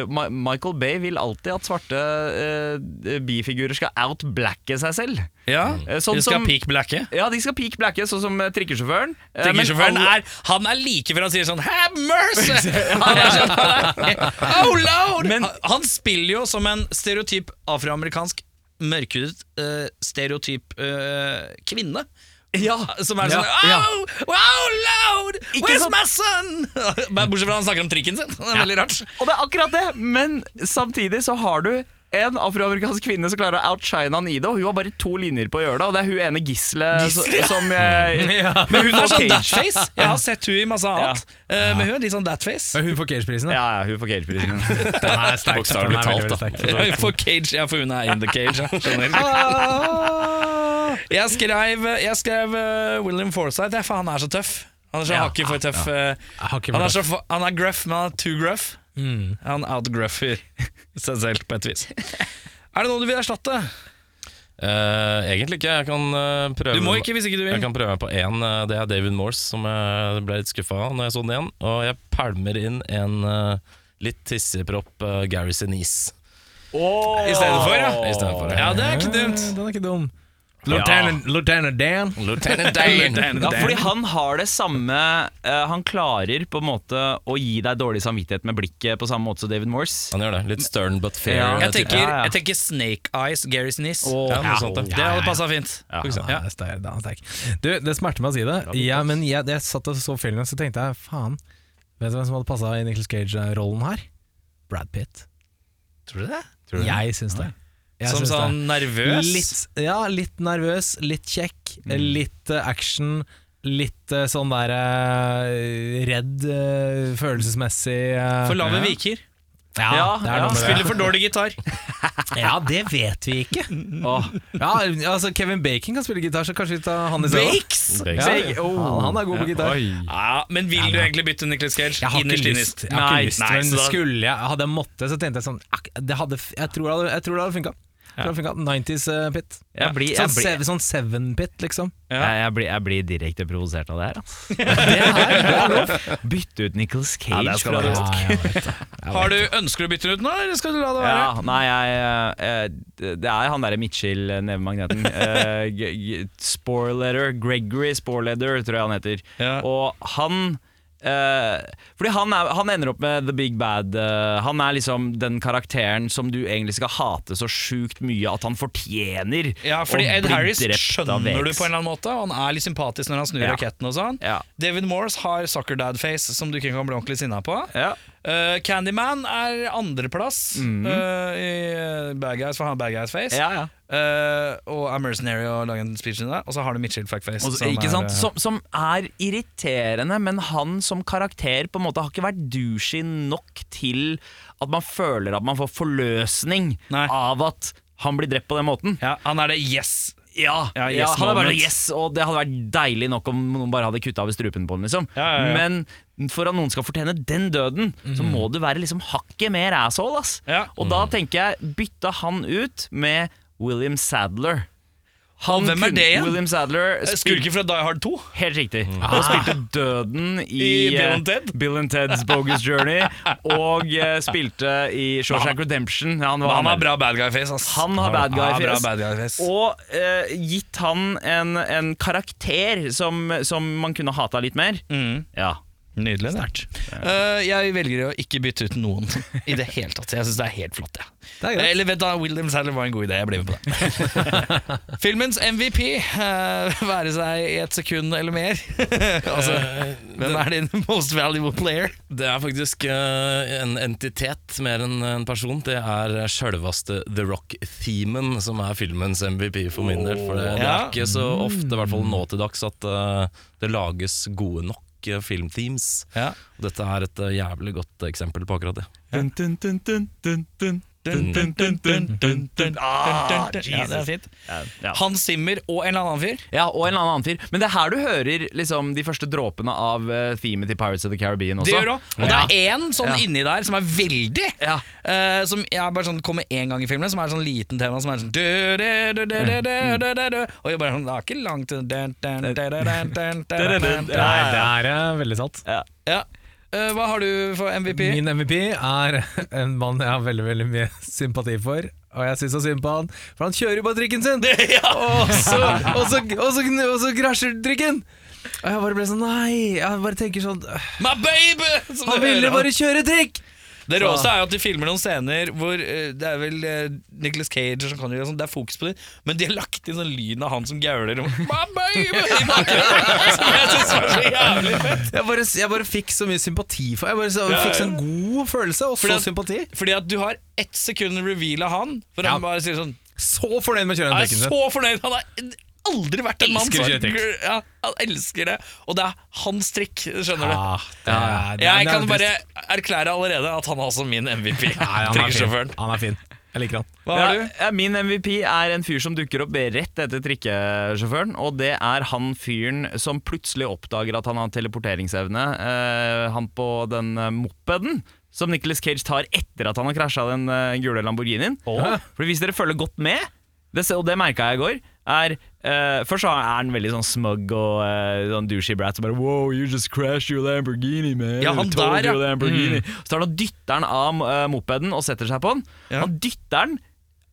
eh, Michael Bay vil alltid at svarte eh, bifigurer skal outblacke seg selv. Ja, Eh, sånn De skal som- peak blacke. Ja, de skal peak blacke, sånn som eh, trikkesjåføren. Trikkesjåføren er Han er like før han sier sånn Have mercy! <laughs> Han er sånn, <laughs> oh lord! Men- han, han spiller jo som en stereotyp afroamerikansk mørkhudet uh, stereotyp uh, kvinne. Ja, Som er Ja, sånn ja. Oh, oh lord! Ikke Where's my son? <laughs> Bortsett fra han snakker om trikken sin. <laughs> Det er veldig rart. Og det er akkurat det, men samtidig så har du en afroamerikansk kvinne som klarer å outshine han i det, og hun har bare to linjer på å gjøre det, og det er hun ene Gisle, Gisle? jeg, <laughs> ja. Men hun er sånn datface. Jeg har sett hun i masse annet. Eh, Men hun er litt sånn thatface. Men hun får Cage-prisen, da. Ja, ja, hun får Cage-prisen. Den er sterk. Bokstavelig talt, da. For cage, ja, for hun er in the cage. Ja. Skjønner. Jeg skrev, jeg skrev uh, William Forsythe, ja, for han er så tøff. Han er så hakket for tøff. Ja. Jeg har han, er så, han er gruff, men han er too gruff. Mm. Han outgruffer <laughs> seg selv på et vis. Er det noe du vil erstatte? Uh, egentlig ikke. Jeg kan uh, prøve Du må ikke hvis ikke du Jeg kan prøve meg på én. eh, Det er David Morse, som jeg ble litt skuffa av når jeg så den igjen. Og jeg pælmer inn en eh, litt tissepropp uh, Gary Sinise. I stedet for, ja. I stedet for, Ja, det er ikke dumt. Den er ikke dum. Lieutenant, Lieutenant Dan. Lieutenant Dan. <laughs> Ja, fordi han har det samme eh, Han klarer på en måte å gi deg dårlig samvittighet med blikket på samme måte som David Morse. Han gjør det. Litt stern but fair. Ja. Jeg tenker, Ja, ja. jeg tenker Snake Eyes, Gary Sinise. Åh, ja, noe sånt, ja. Det hadde passa fint. Ja. Det er sterk, det er sterk. Du, det smerter meg å si det, ja, men jeg, jeg satt og så filmen, så tenkte jeg faen, vet du hvem som hadde passa i Nicholas Cage-rollen her? Brad Pitt. Tror du det? Jeg syns det. Jeg Som sånn nervøs? Litt, ja, litt nervøs, litt kjekk, litt eh, action. Litt eh, sånn der eh, redd følelsesmessig. For lave ja. viker. Ja, Ja, det er ja. Spiller for dårlig gitar. <laughs> Ja, det vet vi ikke. Oh. Ja, altså Kevin Bacon kan spille gitar, så kanskje vi tar han i stedet. Bakes! Bakes. Ja, han, han er god på gitar. Ja, men vil du egentlig bytte Nicholas Cage? Jeg har ikke Innerst lyst. Jeg har Nei, ikke lyst men skulle jeg Hadde jeg måttet, så tenkte jeg sånn det hadde, jeg, tror det hadde, jeg tror det hadde funka. Fra ja. 90s-pit. Eh, ja. Sånn, sev, sånn Seven-pit, liksom. Ja. Jeg, jeg, blir, jeg, blir, direkte provosert av det her. Altså. <laughs> det her Bytte ut Nicholas Cage ja, fra rock. Har du Ønsker du å bytte den ut nå, eller skal du la det være? nei, jeg, eh, eh, Det er han derre Mitchell-nevemagneten. uh, <laughs> Sporletter, Gregory Sporletter, tror jeg han heter. Og han eh, fordi han, er, han ender opp med the big bad. eh, han er liksom den karakteren som du egentlig skal hate så sjukt mye at han fortjener Ja, fordi Ed Harris skjønner du på en eller annen måte. og Han er litt sympatisk når han snur Ja. raketten og sånn. Ja. David Morse har sucker dad-face som du ikke kan bli ordentlig sinna på. Ja. Uh, Candyman er andreplass Mhm. uh, i uh, Bad Guys, for han har Bad Guys-face. Ja, ja. Uh, og er mercenary og lager en speech inni det. Og så har du Mitchell Fuckface. Også, som ikke er, sant? uh, Som, som er irriterende, men han som karakter på en måte har ikke vært douchey nok til at man føler at man får forløsning Nei. av at han blir drept på den måten. ja, han er det yes. Ja, Ja, ja, yes han er bare yes, og det hadde vært deilig nok om noen bare hadde kutta av strupen på den. liksom Ja, ja, ja. Men for at noen skal fortjene den døden, så må du være liksom hakket mer asshole. ass Ja. Og da tenker jeg bytte han ut med William Sadler. Han hvem er det igjen? William Sadler Skurken fra Die Hard 2. Helt riktig. Han spilte døden <laughs> i, I Bill eh, and Ted? Bill and Ted's Bogus Journey, og eh, spilte i Shawshank Redemption. Han, var Han har bra bad guy-face. Han har bad guy-face. guy-face. Og uh, gitt han en, en karakter som, som man kunne hata litt mer. Mm. Ja. Nydelig. Sterkt. Uh, jeg velger å ikke bytte ut noen i det hele tatt. Jeg syns det er helt flott. Ja. Det er. Eller vet du, William Sadler var en god idé. Jeg blir med på det. <laughs> Filmens MVP, uh, være seg i et sekund eller mer. <laughs> altså, hvem er din most valuable player? Det er faktisk uh, en entitet mer enn en person. Det er sjølveste The Rock-themen som er filmens MVP for min del. For det, det er ikke så ofte, i hvert fall nå til dags, at eh, det lages gode nok eh, filmthemes. Ja. Dette er et eh, jævlig godt eksempel på akkurat det. Dun, dun, dun, dun, Ah, ja, det er fint. Hans Zimmer og en eller annen fyr. Ja, og en eller annen fyr. Men det er her du hører liksom, de første dråpene av uh, themet til Pirates of the Caribbean også. Det gjør også. Og det er én sånn inni der som er veldig uh, Som bare sånn, kommer én gang i filmen, som er sånn liten tema som er sånn Og jeg bare sånn Det er ikke langt Nei, det er veldig sant. Ja. Eh, Hva har du for MVP? Min MVP er en mann jeg har veldig veldig mye sympati for. Og jeg syns så synd på han, for han kjører jo bare trikken sin! <laughs> og, så, og, så, og, så, og så krasjer trikken! Og jeg bare ble sånn Nei! Jeg bare tenker sånn My baby! Han ville bare kjøre trikk! Det råeste er jo at de filmer noen scener hvor eh, det er vel uh, Nicholas Cage og Sean Connery og sånn, det er fokus på dem, men de har lagt inn sånn lyn av han som gauler om My baby! i bakgrunnen, <laughs> Som jeg syns var så jævlig fett. Jeg bare, jeg bare fikk så mye sympati for Jeg bare så, Ja, fikk ja. så en god følelse, og Fordi så at- sympati. Fordi at du har ett sekund reveal av han, for Ja. han bare sier sånn Så fornøyd med er trikken sin. så fornøyd! Han har aldri vært en mann som <laughs> ja, Han elsker det, og det er hans trikk, skjønner du. Ja, det er- er- Jeg kan bare erklære allerede at han er også min MVP. <laughs> Trikkesjåføren. han er fin. Jeg liker han. Hva har Ja, du? ja, min MVP er en fyr som dukker opp rett etter trikkesjåføren. Og det er han fyren som plutselig oppdager at han har teleporteringsevne. Eh, han på den eh, mopeden som Nicholas Cage tar etter at han har krasja den eh, gule Lamborghinien. For hvis dere følger godt med, det, og det merka jeg i går, er uh, Først så er han veldig sånn smug og uh, sånn douchey brat. som bare Wow, you just crashed your Lamborghini, man. Ja, han der, ja. Lamborghini. Så tar han og dytter han av uh, mopeden og setter seg på den. Ja. Han dytter den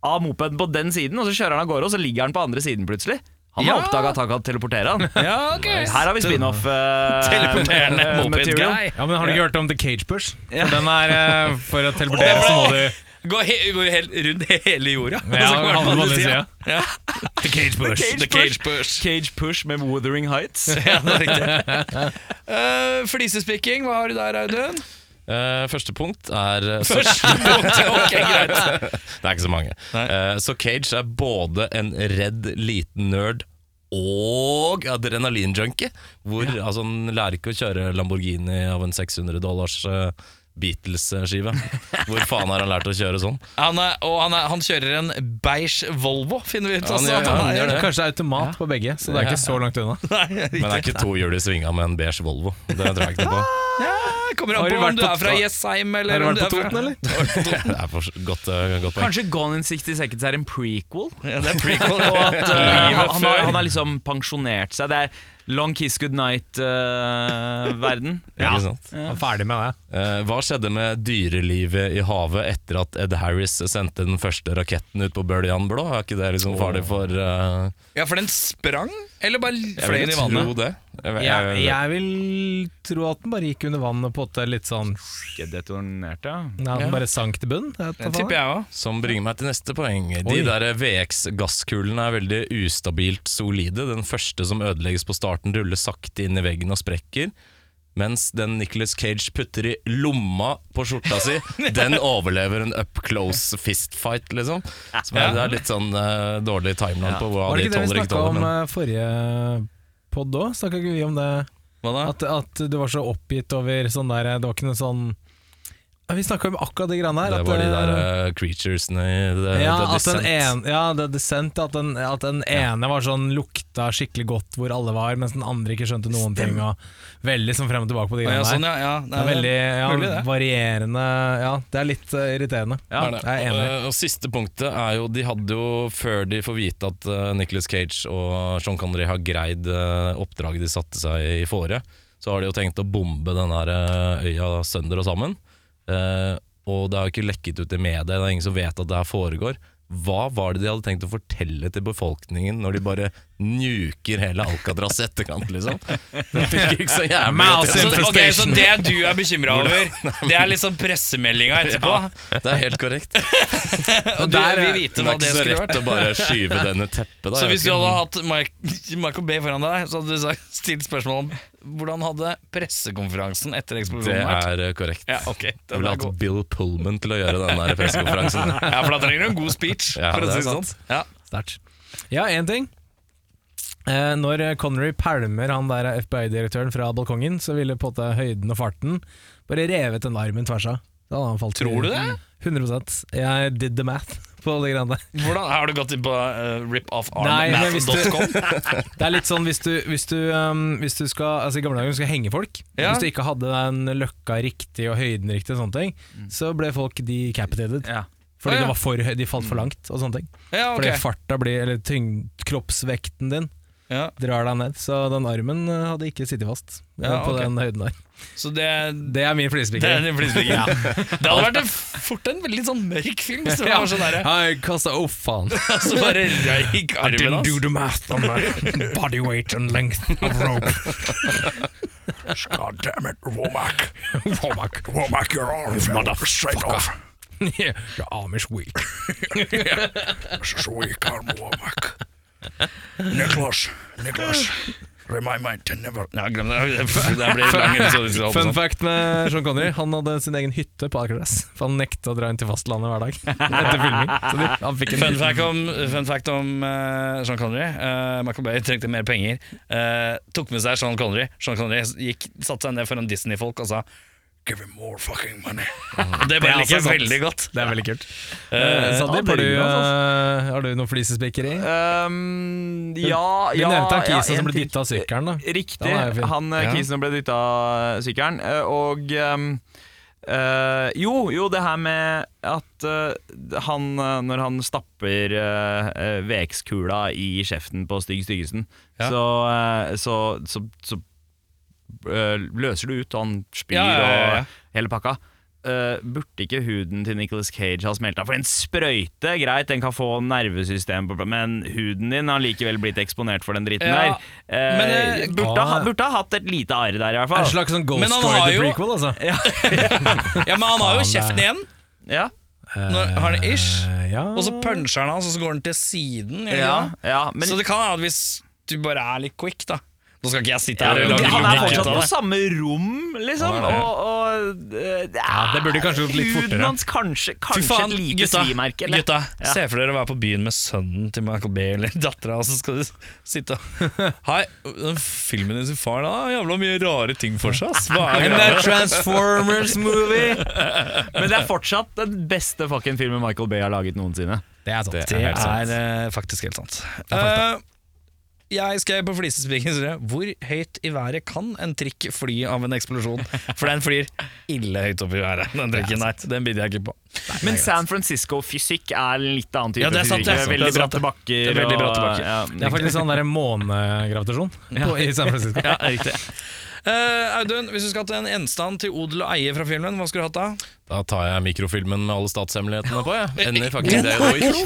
av mopeden på den siden, og så kjører han av gårde, og så ligger han på andre siden plutselig. Han har Ja. oppdaga at han kan teleportere han. <laughs> Ja, okay. Her har vi spin-off. Uh, <laughs> Teleporterende moped material. Ja, men Har du ikke hørt om The Cage Push? For den er uh, For å teleportere så må du Går, he helt rundt hele jorda. Ja, Og så går han på siden. siden. Ja. The Cage Push. The Cage Push. Cage Push med Wuthering Heights. <laughs> Ja, det er riktig. Uh, Flisespikking, hva har du der, Audun? Uh, første punkt er uh, Første punkt, ok, greit. <laughs> Det er ikke så mange. Eh, så Cage er både en redd liten nerd og adrenalinjunkie. Hvor altså, Han lærer ikke å kjøre Lamborghini av en 600 dollars eh, Beatles-skive. Hvor faen har han lært å kjøre sånn? Han er, og han, er, han kjører en beige Volvo, finner vi ut. Han også, at han han er- gjør det. Kanskje automat på begge, så det er ikke så langt unna. <laughs> Nei, Men det er ikke to hjul i svinga med en beige Volvo. Det tror jeg ikke noe på. <laughs> Kommer an på om du er fra Jessheim <laughs> Har du vært på er Toten, eller? Det er for godt, eh, godt. Kanskje Gone in 60 Seconds er en prequel? Ja, det er prequel. Og at uh, han, han, har, han har liksom pensjonert seg. Det er long kiss good night-verden. <laughs> Ikke sant? Jeg er ferdig med det. Uh, hva skjedde med dyrelivet i havet etter at Ed Harris sendte den første raketten ut på bøljan blå? Er ikke det liksom farlig for uh, Ja, for den sprang, eller bare fløy vil inn i vannet? det. Jeg, jeg, Jeg, jeg vil tro at den bare gikk under vann og på en litt sånn Detonerte, detonert, ja. Ja, den bare sank til bunn. Det tipper jeg òg. Som bringer meg til neste poeng. De Oi. der VX-gasskulene er veldig ustabilt solide. Den første som ødelegges på starten, ruller sakte inn i veggen og sprekker. Mens den Nicholas Cage putter i lomma på skjorta si, <laughs> den overlever en up close fistfight, liksom. Så det er litt sånn uh, dårlig timeline på hva Var det ikke det vi tåler snakka om Men eh, forrige pod òg? Snakka ikke vi om det? Hva da? At, at du var så oppgitt over sånn der Det var ikke noe sånn Vi snakka om akkurat de greiene her. det var de der eh, creaturesene i The, ja, the Descent. ene, ja, The Descent. At den, at den ene var sånn lukta skikkelig godt hvor alle var, mens den andre ikke skjønte noen ting. Og veldig sånn frem og tilbake på de Ja, greiene sånn, der. ja, ja. Det er veldig ja, mulig det. varierende Ja, det er litt uh, irriterende. Ja, det. jeg er enig. Og, og siste punktet er jo De hadde jo, før de får vite at uh, Nicholas Cage og Sean Connery har greid uh, oppdraget de satte seg i fore, så har de jo tenkt å bombe den der øya sønder og sammen. Eh, og det har ikke lekket ut i media, det er ingen som vet at det her foregår. Hva var det de hadde tenkt å fortelle til befolkningen når de bare nuker hele Alcatraz i etterkant, liksom? <laughs> Det fikk ikke så jævlig Mouse Så, til. ok, så det du er bekymra over, <laughs> det er liksom pressemeldinga etterpå? Det er helt korrekt. <laughs> Og du der er- vil vite Det skulle vært. det ikke så rett å bare skyve denne teppet. Da. Så hvis du hadde hatt Mike, Michael Bay foran deg, så hadde du stilt spørsmål om hvordan hadde pressekonferansen etter eksplosjonen vært? er eh, korrekt. Ja, okay. Jeg ville er hatt god. Bill Pullman til å gjøre den der pressekonferansen. Ja, for da trenger du en god speech, Ja, for å det si er det sånn. Ja. Sterkt. Ja, én ting. Eh, når Connery pælmer han der FBI-direktøren fra balkongen, så ville på en måte høyden og farten bare revet den armen tvers av. Da hadde han falt Tror du det? 100% Jeg did the math <laughs> på de greiene der. Hvordan, har du gått inn på uh, du- ripofarm.com? <laughs> Det er litt sånn hvis du, hvis du, um, hvis du skal Altså I gamle dager skal henge folk. Ja. Hvis du ikke hadde den løkka riktig og høyden riktig, og sånne ting så ble folk decapitated. Ja. Fordi ah, ja. det var for, de falt for langt. og sånne ting Ja, okay. Fordi farta blir, eller tyngd, kroppsvekten din Ja, drar deg ned. Så den armen eh, hadde ikke sittet fast eh, Ja, på okay. den høyden der. så det, Det er min det er ja. <laughs> flisespikker. Det hadde vært en, fort en veldig sånn mørk film det var sånn der. Jeg kasta Å, faen. <laughs> Så bare røyk armen hans. the math on my body weight and length of rope. <laughs> God damn it, Womack. Womack. Womack, your arm fell straight off. Your arm is weak. This is weak arm, Womack. Nicholas, Niklas. remind me to never... Nei, glem det. <laughs> Det blir lang episode. Fun sånn. fact med Sean Connery, han hadde sin egen hytte på Alcatraz. For han nekta å dra inn til fastlandet hver dag etter filming. Så de, han fikk en Fun fact om, fun fact om uh, Sean Connery. Uh, Michael Bay trengte mer penger. Uh, tok med seg Sean Connery. Sean Connery gikk, satte seg ned foran Disney-folk og sa Give him more fucking money. Det bare er liker jeg altså veldig godt. Det er veldig kult. Eh, Uh, Sandeep, ja, har, eh, har du noe flisespikkeri? Um, ja, Du ja nevnte han ja, kisen en som ble dytta av sykkelen. da Riktig. Han eh, Ja. kisen som ble dytta av sykkelen. eh, Og um, Uh, jo, jo, det her med at uh, han eh, Når han stapper uh, VX-kula i kjeften på Stygg Styggesen, Ja. så, eh, så, så, så eh, løser du ut, og han spyr Ja, ja, ja, ja. og hele pakka. Uh, burde ikke huden til Nicolas Cage ha smelta? For en sprøyte, greit, den kan få nervesystemet på Men huden din har likevel blitt eksponert for den dritten Ja, der. Uh, men, uh, burde, ah. ha, burde ha hatt et lite arr der, i hvert fall. En slags sånn Ghost Men Rider jo- prequel, altså. <laughs> Ja, men han har jo kjeften igjen. Ja, Når har han ish, Eh, ja. og så puncher han og så går han til siden. ja, ja men så det kan hende at hvis du bare er litt quick, da Nå skal ikke jeg sitte her og lage han er fortsatt på det. samme rom, liksom. Er det. Og, og eh, Ja, det burde kanskje gått litt Huden hans kanskje, kanskje faen, et lite gutta, svimerke. eller? gutta Ja. se for dere å være på byen med sønnen til Michael Bay eller <laughs> dattera, og så skal du sitte og Hei, den filmen din sin far da har jævla mye rare ting for seg, ass. Hva er det? En Transformers movie! Men det er fortsatt den beste fucking filmen Michael Bay har laget noensinne. Det er sant. Det Det helt sant. er eh, faktisk helt sant. Eh, jeg skrev på flisespikeren Hvor høyt i været kan en trikk fly av en eksplosjon? For den flyr ille høyt opp i været. Den trikken der, den bidder jeg ikke på. Men San Francisco-fysikk er litt annen type Ja, det er sant, fysikk. det er Veldig bratte bakker. Det er faktisk sånn der månegravitasjon på- i San Francisco. Ja, riktig. Eh, Audun, hvis du skal ha en gjenstand til odel og eie fra filmen, hva skulle du hatt da? Da tar jeg mikrofilmen med alle statshemmelighetene på. Jeg. Ender faktisk det.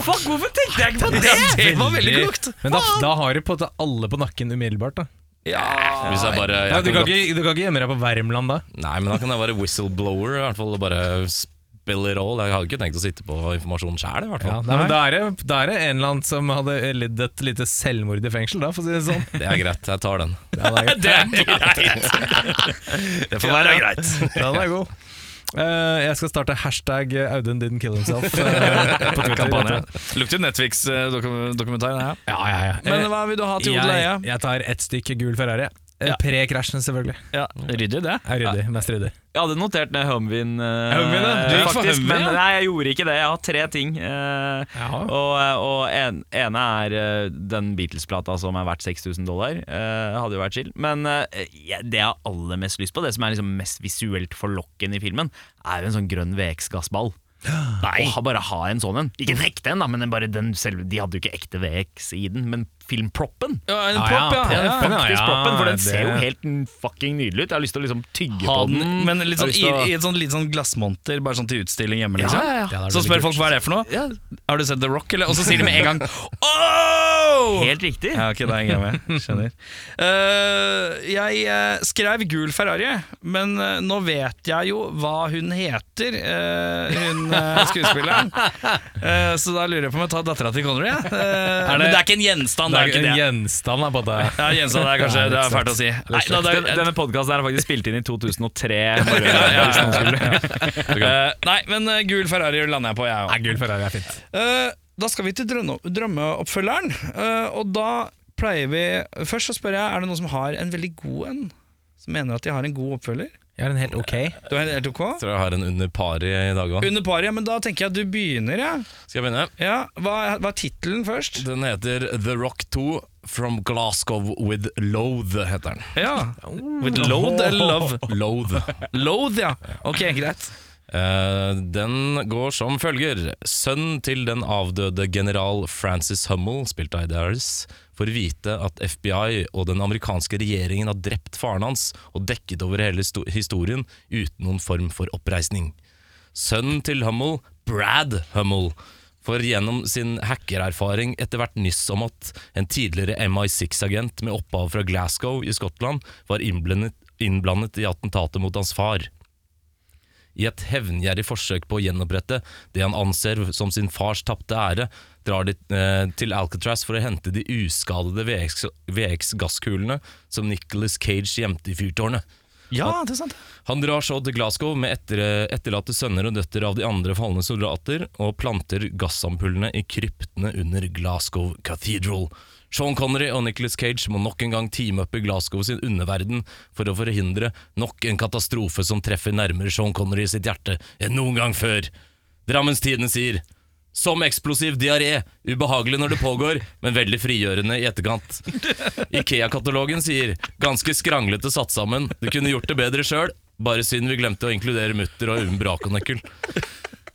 Fuck, hvorfor tenkte jeg ikke på det?! Det var veldig klokt! Men da, da har du på en måte alle på nakken umiddelbart. da Hvis jeg bare jeg Nei, du, kan kan ikke, du kan ikke gjemme deg på Värmland da. Nei, men da kan jeg være whistleblower, i hvert fall. Bare it roll. Jeg hadde ikke tenkt å sitte på informasjon sjæl, i hvert Ja, fall. nei, men da er, det, da er det en eller annen som hadde lidd et lite selvmord i fengsel, da, for å si det sånn. Det er greit, jeg tar den. Ja, det er, <laughs> Det er greit! <laughs> Det får være greit. ja, den er god. Uh, jeg skal starte hashtag Audun didn't kill himself <laughs> Uh, på Twitter. Lukter Netflix-dokumentar, ja. Ja, ja, ja. Men hva vil du ha til odel og eie? jeg, tar ett stykke gul Ferrari. Eh, Ja. Pre-krasjen, selvfølgelig. Ja, Ryddig, det. Ja, ryddig, mest ryddig. Jeg hadde notert ned Humveen. uh, Humvin ja. Du gikk faktisk, Humveen, men ja. nei, jeg gjorde ikke det. Jeg har tre ting. Uh, og og en, ene er uh, den Beatles-plata som er verdt 6000 dollar. Eh, hadde jo vært chill. Men eh, det jeg har aller mest lyst på, det som er liksom mest visuelt forlokkende i filmen, er jo en sånn grønn VX-gassball. <gasps> Nei. Og bare ha en sånn en. Ikke en ekte en, da, men bare den selve De hadde jo ikke ekte VX i den, men filmproppen. Ja, en propp, ja, ja. ja. Faktisk proppen, for den det- ser jo helt fucking nydelig ut. Jeg har lyst til å liksom tygge Ha på den, men litt sånn, i, å- i et sånn litt sånn glassmonter, bare sånn til utstilling hjemme, liksom. Ja, ja, ja. Ja, er Så spør kult. folk hva er det for noe. Ja, Har du sett The Rock, eller? Og så sier de med en gang <laughs> Oh! helt riktig. Ja, ok, da henger jeg med. Skjønner. Uh, jeg uh, skrev gul Ferrari, men uh, nå vet jeg jo hva hun heter, eh, hun skuespilleren. <laughs> Eh, så da lurer jeg på om jeg tar dattera til Connery. Ja. det... men det er ikke en gjenstand, det er ikke en det. gjenstand på det. Ja, gjenstand er kanskje det er fælt å si. Nei, da, det er, denne podkasten er faktisk spilt inn i 2003. Bare, <laughs> ja, ja, <laughs> eh, nei, men uh, gul Ferrari lander jeg på, jeg òg. Nei, gul Ferrari er fint. Eh, da skal vi til drømmeoppfølgeren, uh, og da pleier vi Først så spør jeg, er det noen som har en veldig god en? Som mener at de har en god oppfølger? Jeg har en helt ok. Du er helt ok? Tror jeg har en under pari i dag òg. Under ja, men da tenker jeg at du begynner, ja. Skal jeg begynne? ja hva, hva er tittelen først? Den heter The Rock 2 From Glasgow with Loathe, heter den. Ja. With Loathe eller love? Loathe. <laughs> Loathe, ja. Ok, greit. Eh, den går som følger. Sønnen til den avdøde general Francis Hummel, spilt av Eddie får vite at FBI og den amerikanske regjeringen har drept faren hans og dekket over hele historien uten noen form for oppreisning. Sønnen til Hummel, Brad Hummel, får gjennom sin hackererfaring etter hvert nyss om at en tidligere MI6-agent med opphav fra Glasgow i Skottland var innblandet, innblandet i attentatet mot hans far. I et hevngjerrig forsøk på å gjenopprette det han anser som sin fars tapte ære, drar de eh, til Alcatraz for å hente de uskadede VX VX-gasskulene som Nicholas Cage gjemte i fyrtårnet. Ja, det er sant. Han drar så til Glasgow med etter, etterlatte sønner og døtre av de andre falne soldater, og planter gassampullene i kryptene under Glasgow Cathedral. Sean Connery og Nicholas Cage må nok en gang teame opp i Glasgow sin underverden for å forhindre nok en katastrofe som treffer nærmere Sean Connery sitt hjerte enn noen gang før. Drammens Tidende sier som eksplosiv diaré, ubehagelig når det pågår, men veldig frigjørende i etterkant. <laughs> Ikea-katalogen sier ganske skranglete satt sammen, du kunne gjort det bedre sjøl, bare synd vi glemte å inkludere mutter og umbrakonøkkel.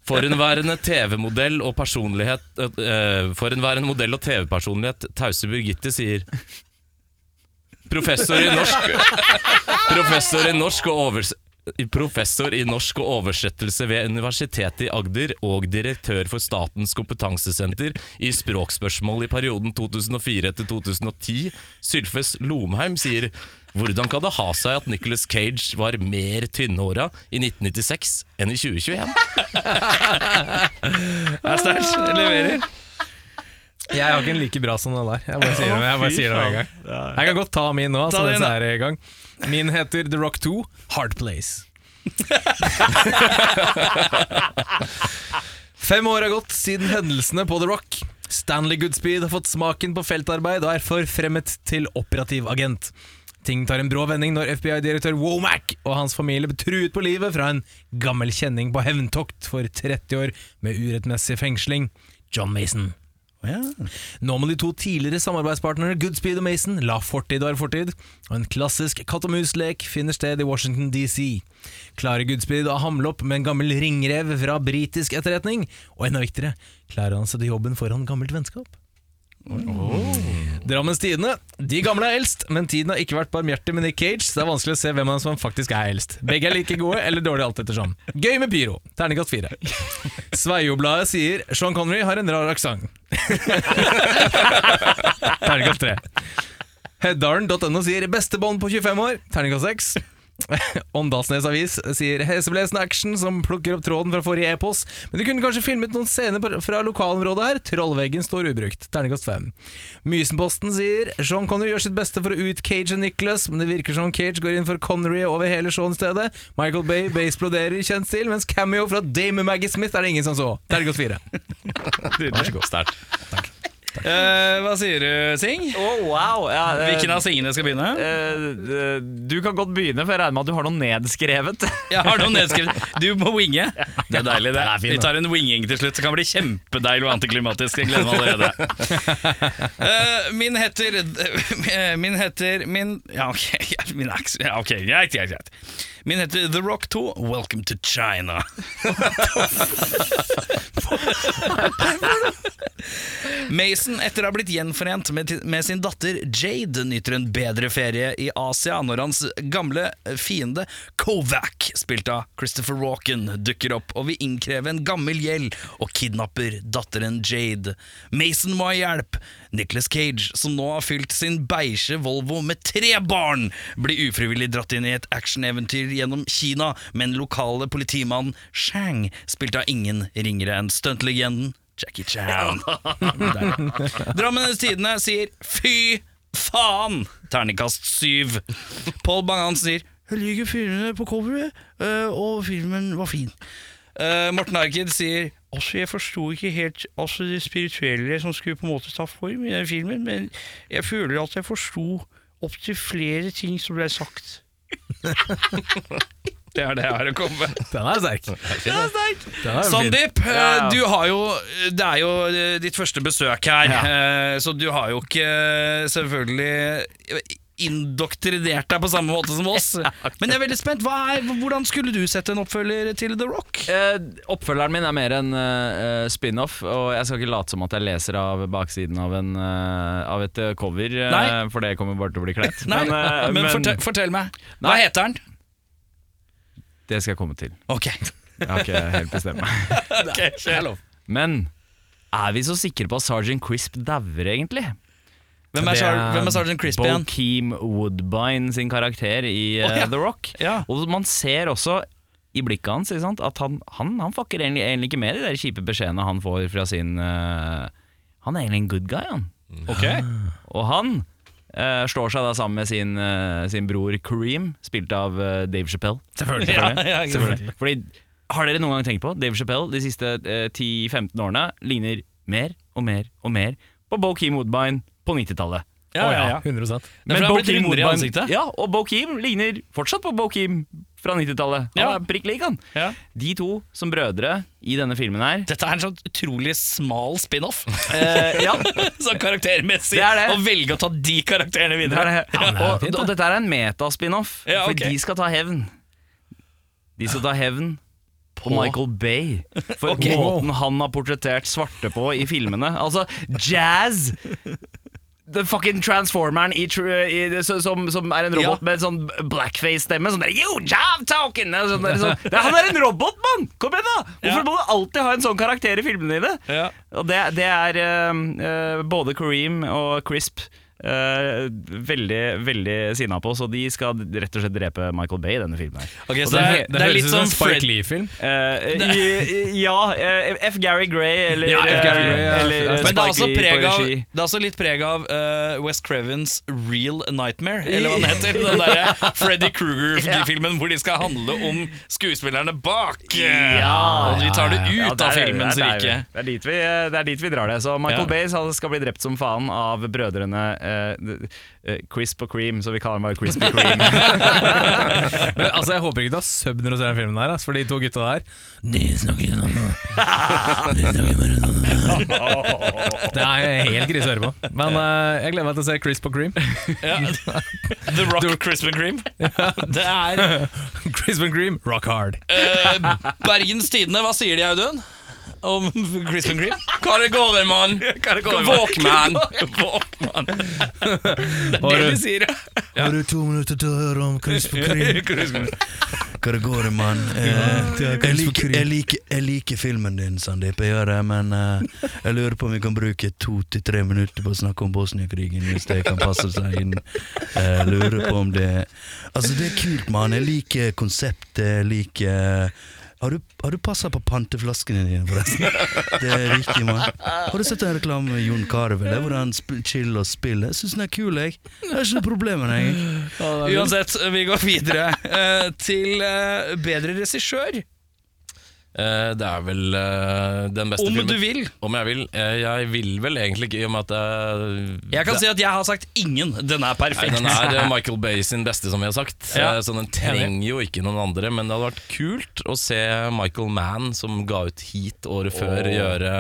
Forhenværende TV-modell og personlighet uh, Forhenværende modell og TV-personlighet Tause Birgitte sier Professor i norsk Professor i norsk og overs Professor i norsk og oversettelse ved Universitetet i Agder og direktør for Statens kompetansesenter i språkspørsmål i perioden 2004 til 2010, Sylfes Lomheim, sier hvordan kan det ha seg at Nicholas Cage var mer tynnhåra i 1996 enn i 2021? <laughs> Det er sterkt. Leverer. Jeg har ikke en like bra som den der. Jeg bare sier det, jeg bare sier det med en gang. Jeg kan godt ta min nå, så den er i gang. Min heter The Rock 2, Hard Place. <laughs> Fem år har gått siden hendelsene på The Rock. Stanley Goodspeed har fått smaken på feltarbeid og er forfremmet til operativ agent. Ting tar en brå vending når FBI-direktør Womack og hans familie blir truet på livet fra en gammel kjenning på hevntokt for 30 år med urettmessig fengsling, John Mason. Nå må de to tidligere samarbeidspartnere Goodspeed og Mason la fortid være fortid, og en klassisk katt og mus-lek finner sted i Washington DC. Klarer Goodspeed å hamle opp med en gammel ringrev fra britisk etterretning, og enda viktigere, klarer han seg til jobben foran gammelt vennskap? Drammens Tidende. De gamle er eldst, men tiden har ikke vært barmhjertig med Nick Cage, så det er vanskelig å se hvem av dem som faktisk er eldst. Begge er like gode, eller dårlige alt ettersom. Gøy med pyro. Terningkast fire. Sveiobladet sier Sean Connery har en rar aksent. Terningkast tre. Heddalen.no sier beste bånd på 25 år. Terningkast seks. <laughs> Åndalsnes Avis sier heseblesende action som plukker opp tråden fra forrige epos, men de kunne kanskje filmet noen scener fra lokalområdet her. Trollveggen står ubrukt. Terningkast fem. Mysenposten sier Sean Connery gjør sitt beste for å utcage Nicholas, men det virker som Cage går inn for Connery over hele Sean stedet. Michael Bay baseploderer i kjent stil, mens cameo fra Dame Maggie Smith er det ingen som så. Terningkast fire. Vær så god. Sterkt. Eh, hva sier du, Sing? Oh, wow. Ja, eh, Hvilken av singene skal begynne? eh, du kan godt begynne, for jeg regner med at du har noe nedskrevet. <laughs> Jeg har noe nedskrevet. Du må winge. Det er deilig, det. fin, Vi tar en winging til slutt. Det kan bli kjempedeilig og antiklimatisk. Jeg gleder meg allerede. <laughs> Eh, min heter eh, <laughs> Min heter Min Ja, ok. Min er ikke så- ja, ok, Greit, greit, greit. Min heter The Rock 2. Welcome to China. Mason, etter å ha blitt gjenforent med, med sin datter Jade, nyter en bedre ferie i Asia når hans gamle fiende Kovac, spilt av Christopher Walken, dukker opp og vil innkreve en gammel gjeld og kidnapper datteren Jade. Mason må ha hjelp. Nicholas Cage, som nå har fylt sin beige Volvo med tre barn, blir ufrivillig dratt inn i et actioneventyr gjennom Kina med en lokale politimann Shang, spilt av ingen ringere enn stuntlegenden Jackie Chan. <laughs> Drammenes Tidende sier fy faen! Terningkast syv. Paul Bang-Han sier jeg liker filmene på coveret, øh, og filmen var fin. Eh, Morten Arkid sier Altså, jeg forsto ikke helt altså, det spirituelle som skulle på en måte ta form i den filmen, men jeg føler at jeg forsto opptil flere ting som ble sagt. <laughs> det er det jeg har å komme med. Den er sterk. Den er fin. Sandeep, eh, Ja, ja. du har jo Det er jo eh, ditt første besøk her, ja. så du har jo ikke eh, selvfølgelig indoktrinert deg på samme måte som oss. <laughs> Men jeg er veldig spent. Er, hvordan skulle du sette en oppfølger til The Rock? Eh, oppfølgeren min er mer en uh, spin-off, og jeg skal ikke late som at jeg leser av baksiden av, en, uh, av et eh, cover, Nei. for det kommer bare til å bli kleint. <laughs> Nei, men, men fortell, fortell meg. Hva heter den? det skal jeg komme til. Ok. Jeg har ikke helt bestemt meg. <laughs> Men er vi så sikre på at Sergeant Crisp dauer, egentlig? Hvem er, Sar er hvem er Sergeant Crispy igjen? Bokeem Woodbine sin karakter i uh, oh, ja. The Rock. Ja. Og man ser også i blikket hans ikke sant, at han, han, han fucker egentlig, egentlig ikke med de der kjipe beskjedene han får fra sin uh, Han er egentlig en good guy, han. Okay. Og han Uh, slår seg da sammen med sin, uh, sin bror Kareem, spilt av uh, Dave Chappelle. Selvfølgelig. Ja, ja, Selvfølgelig. Fordi, har dere noen gang tenkt på Dave Chappelle de siste eh, 10-15 årene ligner mer og mer og mer på Bokeem Woodbine på 90-tallet. Ja, ja, ja. 100 Men Bo Keem i ansiktet. Ja, og Bokeem ligner fortsatt på Bo Keem fra 90-tallet. Han Ja. er prikk lik, han. Ja. De to som brødre i denne filmen her Dette er en sånn utrolig smal spin-off. <laughs> eh, Ja, <laughs> sånn karaktermessig. Det er det. Å velge å ta de karakterene det videre. er det. Og, og dette er en metaspin-off, Ja, for de skal ta hevn. De skal ta hevn på Michael Bay for okay. måten han har portrettert svarte på i filmene. Altså, jazz The fucking transformeren i, i, som, som er en robot Ja. med en sånn blackface-stemme. Sånn der, you job talking Sånn der, sånn. Han er en robot, mann! Kom igjen, da! Hvorfor Ja. må du alltid ha en sånn karakter i filmene dine? Ja. Og det, det er uh, uh, både Kareem og Crisp eh, veldig veldig sinna på, så de skal rett og slett drepe Michael Bay i denne filmen. her okay, så det er, Det det er litt som en Spike Fred... Lee-film. <laughs> Uh, ja, Uh, F. Gary Gray eller, Ja, F. Gary Gray, ja. eller eh, Men det er, Spike preg av, det er også litt preg av eh, Wes Crevens Real Nightmare, <laughs> eller hva den heter. Den derre Freddy Kruger-filmen hvor de skal handle om skuespillerne bak. og vi tar det ut Ja, av filmens rike. Det er, dit vi, det er dit vi drar det. Så Michael Ja. Bay skal skal bli drept som faen av brødrene eh, Crisp og Cream, så vi kaller ham bare Crispy Cream. <laughs> Men altså, Jeg håper ikke du har sub når du ser den filmen der, for de to gutta der De snakker sånn Det er helt krise å høre på. Men uh, jeg gleder meg til å se Crisp og Cream. Ja. The Rock Crisp and Cream. Det er Crisp and Cream, rock hard. Uh, Bergens Tidende, hva sier de, Audun? Om Crispin Cream? Hva det går i, mann? <laughs> Walkman. Walkman. Det er det du- sier, ja. <laughs> Har du to minutter til å høre om Crisp og Cream? Hva det går, mann? Eh, jeg, liker, jeg, liker, jeg liker filmen din, Sandeep, jeg gjør det, men eh, jeg lurer på om vi kan bruke to til tre minutter på å snakke om Bosnia-krigen, hvis det kan passe seg inn. Jeg lurer på om det Altså, det er kult, mann. Jeg liker konseptet, jeg liker har du, har du passa på panteflaskene dine, forresten? <laughs> Det er riktig, mann. Har du sett en reklame med Jon Carew hvor han chiller og spiller? Jeg syns den er kul, jeg. Det er ikke noe problem med den, jeg. Uansett, vi går videre eh, til eh, bedre regissør. Eh, det er vel eh, den beste Om filmen du vil. Om jeg vil. Eh, jeg vil vel egentlig ikke, i og med at jeg, Jeg kan det, si at jeg har sagt ingen. Den er Nei, perfekt. den er eh, <laughs> Michael Bay sin beste, som vi har sagt. Ja. Eh, Så den trenger jo ikke noen andre. Men det hadde vært kult å se Michael Mann, som ga ut Heat året før, gjøre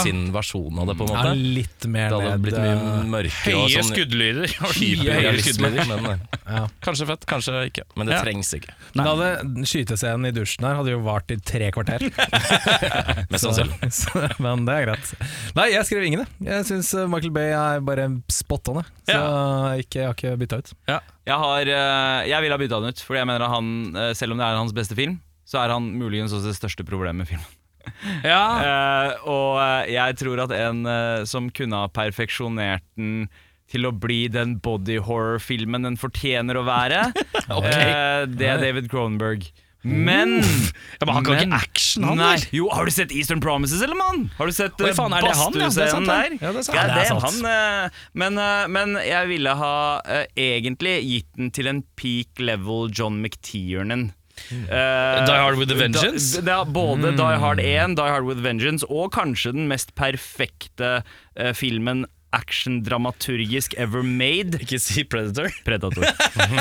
sin versjon av det, på en Ja, måte. litt mer Det hadde ned, blitt eh, mye mørkere og Høye sånn skuddlyder. <laughs> hyperrealisme. <laughs> Men eh, Ja. kanskje fett, kanskje ikke. Men det Ja. trengs ikke. Men da hadde skytescenen i dusjen her hadde jo vart i tre kvarter. Mest sannsynlig. Men det er greit. Nei, jeg skrev ingen, jeg. Jeg syns Michael Bay er bare spot on, så Så ikke, jeg har ikke bytta ut. Jeg, har, eh, jeg vil ha bytta den ut, fordi jeg mener at han, eh, selv om det er hans beste film, så er han muligens også det største problemet med filmen. <laughs> Ja. Uh, <laughs> og eh, jeg tror at en uh, som kunne ha perfeksjonert den til å bli den body horror-filmen den fortjener å være, <laughs> eh, det er David Cronenberg. Men Ja, men han kan men- ikke action, han, Nei. vel? Jo, har du sett Eastern Promises, eller mann? Har du sett Oi, eh, faen, er det han, ja? Det er sant, der? Ja, det er sant. Ja, Ja, det er sant. han, men, men jeg ville ha eh, egentlig gitt den til en peak level John McTiernan. Uh, Die Hard with a Vengeance? Da, da, både både Die Hard 1, Die Hard with Vengeance og kanskje den mest perfekte uh, filmen action-dramaturgisk ever made. Ikke si Predator. Predator.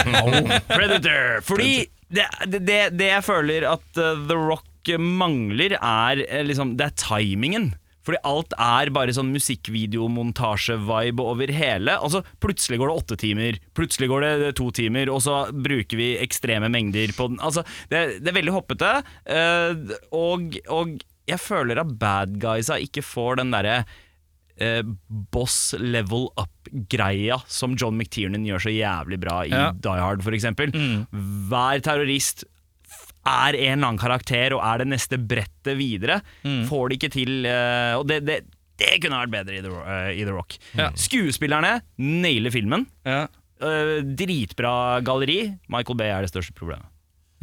<laughs> Predator. Fordi det, det, det, jeg føler at uh, The Rock mangler, er eh, liksom Det er timingen. Fordi alt er bare sånn musikkvideomontasje-vibe over hele. Altså Plutselig går det åtte timer, plutselig går det to timer, og så bruker vi ekstreme mengder på den. Altså Det, det er veldig hoppete, uh, og, og jeg føler at bad guysa ikke får den derre eh, boss level up-greia som John McTiernan gjør så jævlig bra i Ja. Die Hard, f.eks. eksempel Hver terrorist er en eller annen karakter og er det neste brettet videre. Får det ikke til eh, Og det, det, det kunne vært bedre i The, eh, i The Rock. Ja. Skuespillerne nailer filmen. Ja. Uh, dritbra galleri. Michael Bay er det største problemet.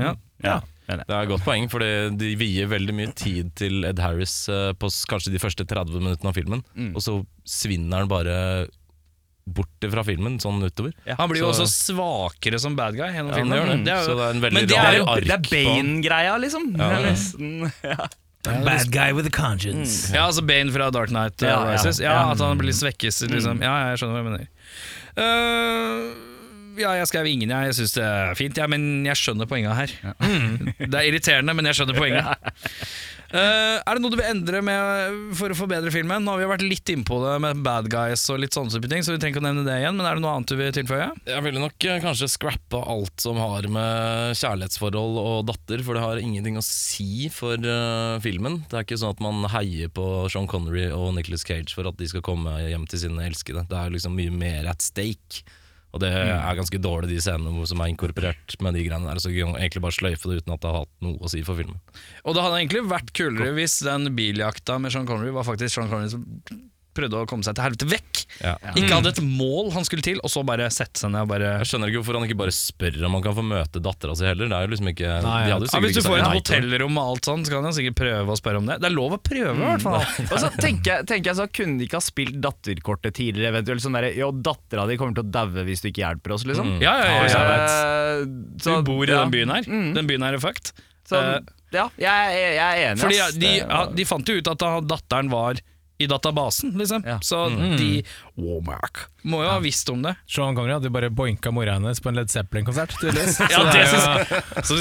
Ja. Ja. Det er et godt poeng, for de vier veldig mye tid til Ed Harris eh, på kanskje de første 30 minuttene av filmen, Mm. og så svinner han bare bort fra filmen sånn utover. Han blir jo Så- også svakere som bad guy gjennom Ja, filmen. gjør det. Det er jo- Så det er en veldig men det er jo Det er. Bane-greia, liksom. Det er nesten, <laughs> ja. Bad guy with a conscience. Ja, altså Bane fra Dark Knight uh, Ja, ja. Ja, Ja. At han blir svekkes, liksom. Ja, jeg skjønner hva du mener. Eh, ja, jeg skrev ingen, jeg. Jeg syns det er fint, ja, men jeg skjønner poenget her. Mm. <laughs> Det er irriterende, men jeg skjønner poenget. <laughs> Uh, er det noe du vil endre med for å forbedre filmen? Nå har vi vært litt innpå det med bad guys og litt sånne type ting, så vi trenger ikke å nevne det igjen. Men er det noe annet du vil tilføye? Jeg ville nok eh, kanskje scrappa alt som har med kjærlighetsforhold og datter, for det har ingenting å si for uh, filmen. Det er ikke sånn at man heier på Sean Connery og Nicolas Cage for at de skal komme hjem til sine elskede. Det er liksom mye mer at stake. Og det er ganske dårlig, de scenene som er inkorporert med de greiene der. Så kan egentlig bare sløyfe det uten at det har hatt noe å si for filmen. Og det hadde egentlig vært kulere hvis den biljakta med Sean Connery var faktisk Sean Connery som prøvde å komme seg til helvete vekk. Ja. Ikke hadde et mål han skulle til, og så bare sette seg ned og bare Jeg skjønner ikke hvorfor han ikke bare spør om han kan få møte dattera si heller. Det er jo liksom ikke Nei, ja. ja, Hvis du ikke får et hotellrom og alt sånn, så kan han sikkert prøve å spørre om det. Det er lov å prøve, i hvert fall. <laughs> Og så tenker jeg, tenker jeg så Kunne de ikke ha spilt datterkortet tidligere? Eventuelt sånn derre Jo, dattera di kommer til å daue hvis du ikke hjelper oss, liksom. Mm. Ja, ja, ja, ja. Eh, Du bor i ja. den byen her. Mm. Den byen her er fucked. Så, Eh, ja, jeg, jeg er enig. Fordi de, ja, de fant jo ut at da datteren var i databasen, liksom. Ja. Så de Womack må jo ha visst om det. Sean Connery hadde jo bare boinka mora hennes på en Led Zeppelin-konsert, tydeligvis. <laughs> Ja, det syns,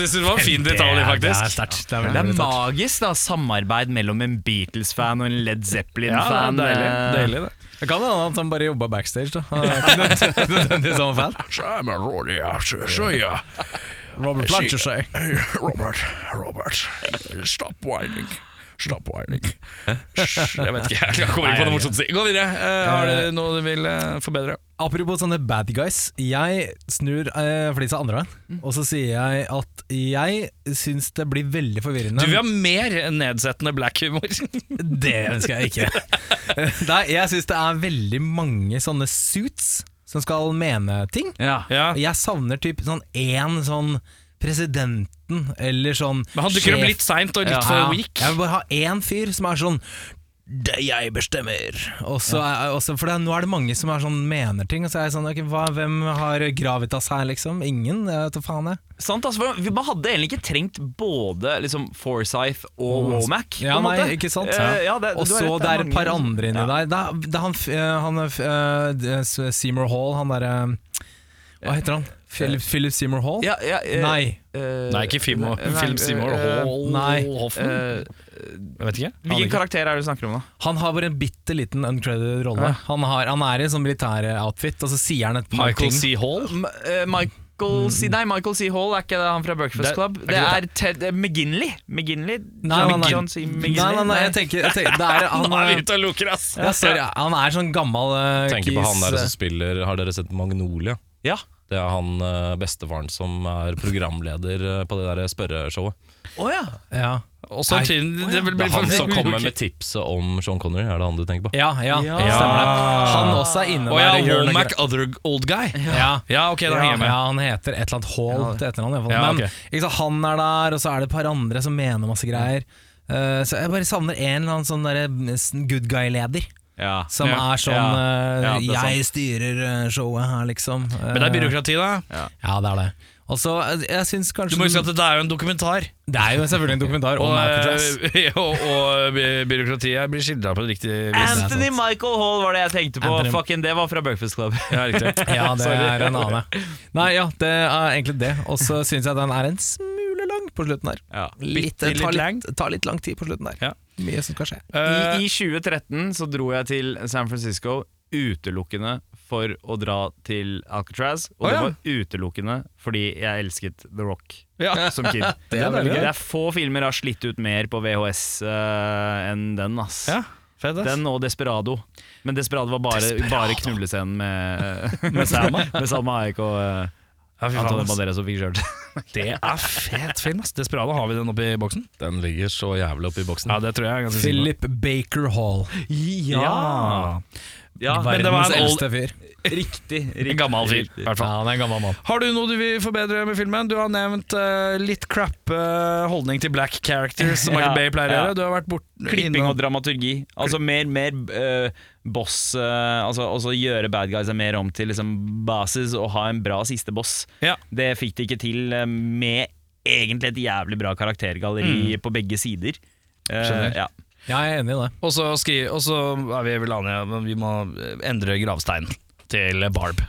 jeg det var en fin <laughs> detalj, Det er- faktisk. Det er sterkt. Det er Det er magisk, da. Samarbeid mellom en Beatles-fan og en Led Zeppelin-fan. Ja, deilig, eh, deilig det. Det kan hende at han bare jobba backstage. da Han er ikke nødvendigvis <laughs> sånn fan. Robert Plancher seg. Robert, Robert, stop whining. Stop Eirik. Jeg vet ikke, jeg kommer ikke på noe morsomt å si. Gå videre. Eh, har du noe du vil eh, forbedre? Apropos sånne bad guys. Jeg snur eh, flisa andre veien, og så sier jeg at jeg syns det blir veldig forvirrende. Du vil ha mer nedsettende black humor. <laughs> Det ønsker jeg ikke. <laughs> Nei, jeg syns det er veldig mange sånne suits som skal mene ting. Ja. Ja. Jeg savner typ sånn én sånn presidenten, eller sånn Men han dukker opp litt seint og litt Ja. for weak. Jeg vil bare ha én fyr som er sånn det jeg bestemmer. Også, ja. også, for det, nå er det mange som er sånn mener ting. Og så er jeg sånn okay, hva, Hvem har Gravitas her, liksom? Ingen? Jeg vet da faen, jeg. Sant, altså, vi bare hadde egentlig ikke trengt både liksom, Forsyth og Womack. Ja, nei, ikke sant? Uh, ja, det, og så det er et par andre inni Ja. der. Det det han, eh, han eh, Seymour Hall, han derre Hva heter han? Philip, Philip Seymour Hall? Ja, ja, eh, Nei. eh, Nei, ikke Fimo, nei, Philip Seymour eh, Hall nei. Hoffman. eh, Jeg vet ikke. Hvilken karakter er det du snakker om, da? Han har bare en bitte liten uncredited rolle. Ja. Han, har, han er i en sånn militæroutfit, og så sier han et par Michael ting. C. Hall. M eh, Michael C. Nei, Michael C. Hall er ikke det han fra Breakfast Det- Club. er Det er Ted eh, McGinley. McGinley? Nei, nei, nei. John C. Nei, McGinley? nei, nei, jeg tenker, jeg tenker det er, han, <laughs> Nå er vi ute og luker, ass! ja, sorry, han er sånn gammel uh, Tenker på han der som spiller Har dere sett Magnolia? Ja. Det er han eh, bestefaren som er programleder eh, på det der spørreshowet. Oh, ja. Ja. Og så Nei. til, det vil Det er han som kommer med tipset om Sean Connery, er det han du tenker på? Ja, ja, Ja. stemmer det. Han også er inne der og ja, Womack, other old guy. Ja. Ja, ok, da Ja, henger jeg med. ja, han heter et eller annet Hall til etternavn. Men ok. ikke han er der, og så er det et par andre som mener masse greier. Uh, så jeg bare savner en eller annen sånn good guy-leder. Ja. Som Ja. er sånn Ja. eh, Ja, er 'jeg styrer eh, showet her', liksom. Eh, Men det er byråkrati, da. Ja, det er det. Også, eh, kanskje Du må huske at det er jo en dokumentar. Det er jo selvfølgelig en dokumentar om Og, Alcatraz. eh, <laughs> og, og byråkratiet blir skildra på en riktig vis. Anthony Michael Hall var det jeg tenkte på. Anthony- Fucking Det var fra Breakfast Club. Ja. <laughs> Ja, det er en annen. <laughs> Nei, ja, det er egentlig det. Og så syns jeg den er en smule lang på slutten her. Ja. Litt, litt, litt tar, lang. litt, tar litt lang tid på slutten der. Ja. Mye som skal skje. Uh, I, I 2013 så dro jeg til San Francisco utelukkende for å dra til Alcatraz. Og Å, det var utelukkende fordi jeg elsket The Rock ja. som kid. <laughs> Det er veldig. Det er få filmer har slitt ut mer på VHS uh, enn den. ass ja, fed, ass. Den og Desperado. Men Desperado var bare, bare knullescenen med, <laughs> med, med Salma Hayek og uh, Ja, fy faen, Antonio ass. Banderas som fikk kjørt. <laughs> Det er fet film, ass. Desperado, har vi den oppi boksen? Den ligger så jævlig oppi boksen. Ja, det tror jeg er ganske sikker på. Philip Baker Hall. Ja. Ja, men det var Verdens en old- eldste fyr. Riktig. En riktig gammel fyr, i hvert fall. Ja, han er en gammel mann. Har du noe du vil forbedre med filmen? Du har nevnt uh, litt crap uh, holdning til black characters, som <laughs> Michael Ja, Bay pleier å ja. gjøre. Du har vært bort Klipping innom- og dramaturgi. Altså mer, mer uh, boss Altså også gjøre bad guys mer om til liksom basis og ha en bra siste boss. Ja. Det fikk de ikke til med egentlig et jævlig bra karaktergalleri på begge sider. Skjønner. ja. Ja, jeg er enig i det. Og så og så er vi vel enige om at vi må endre gravsteinen til Barb.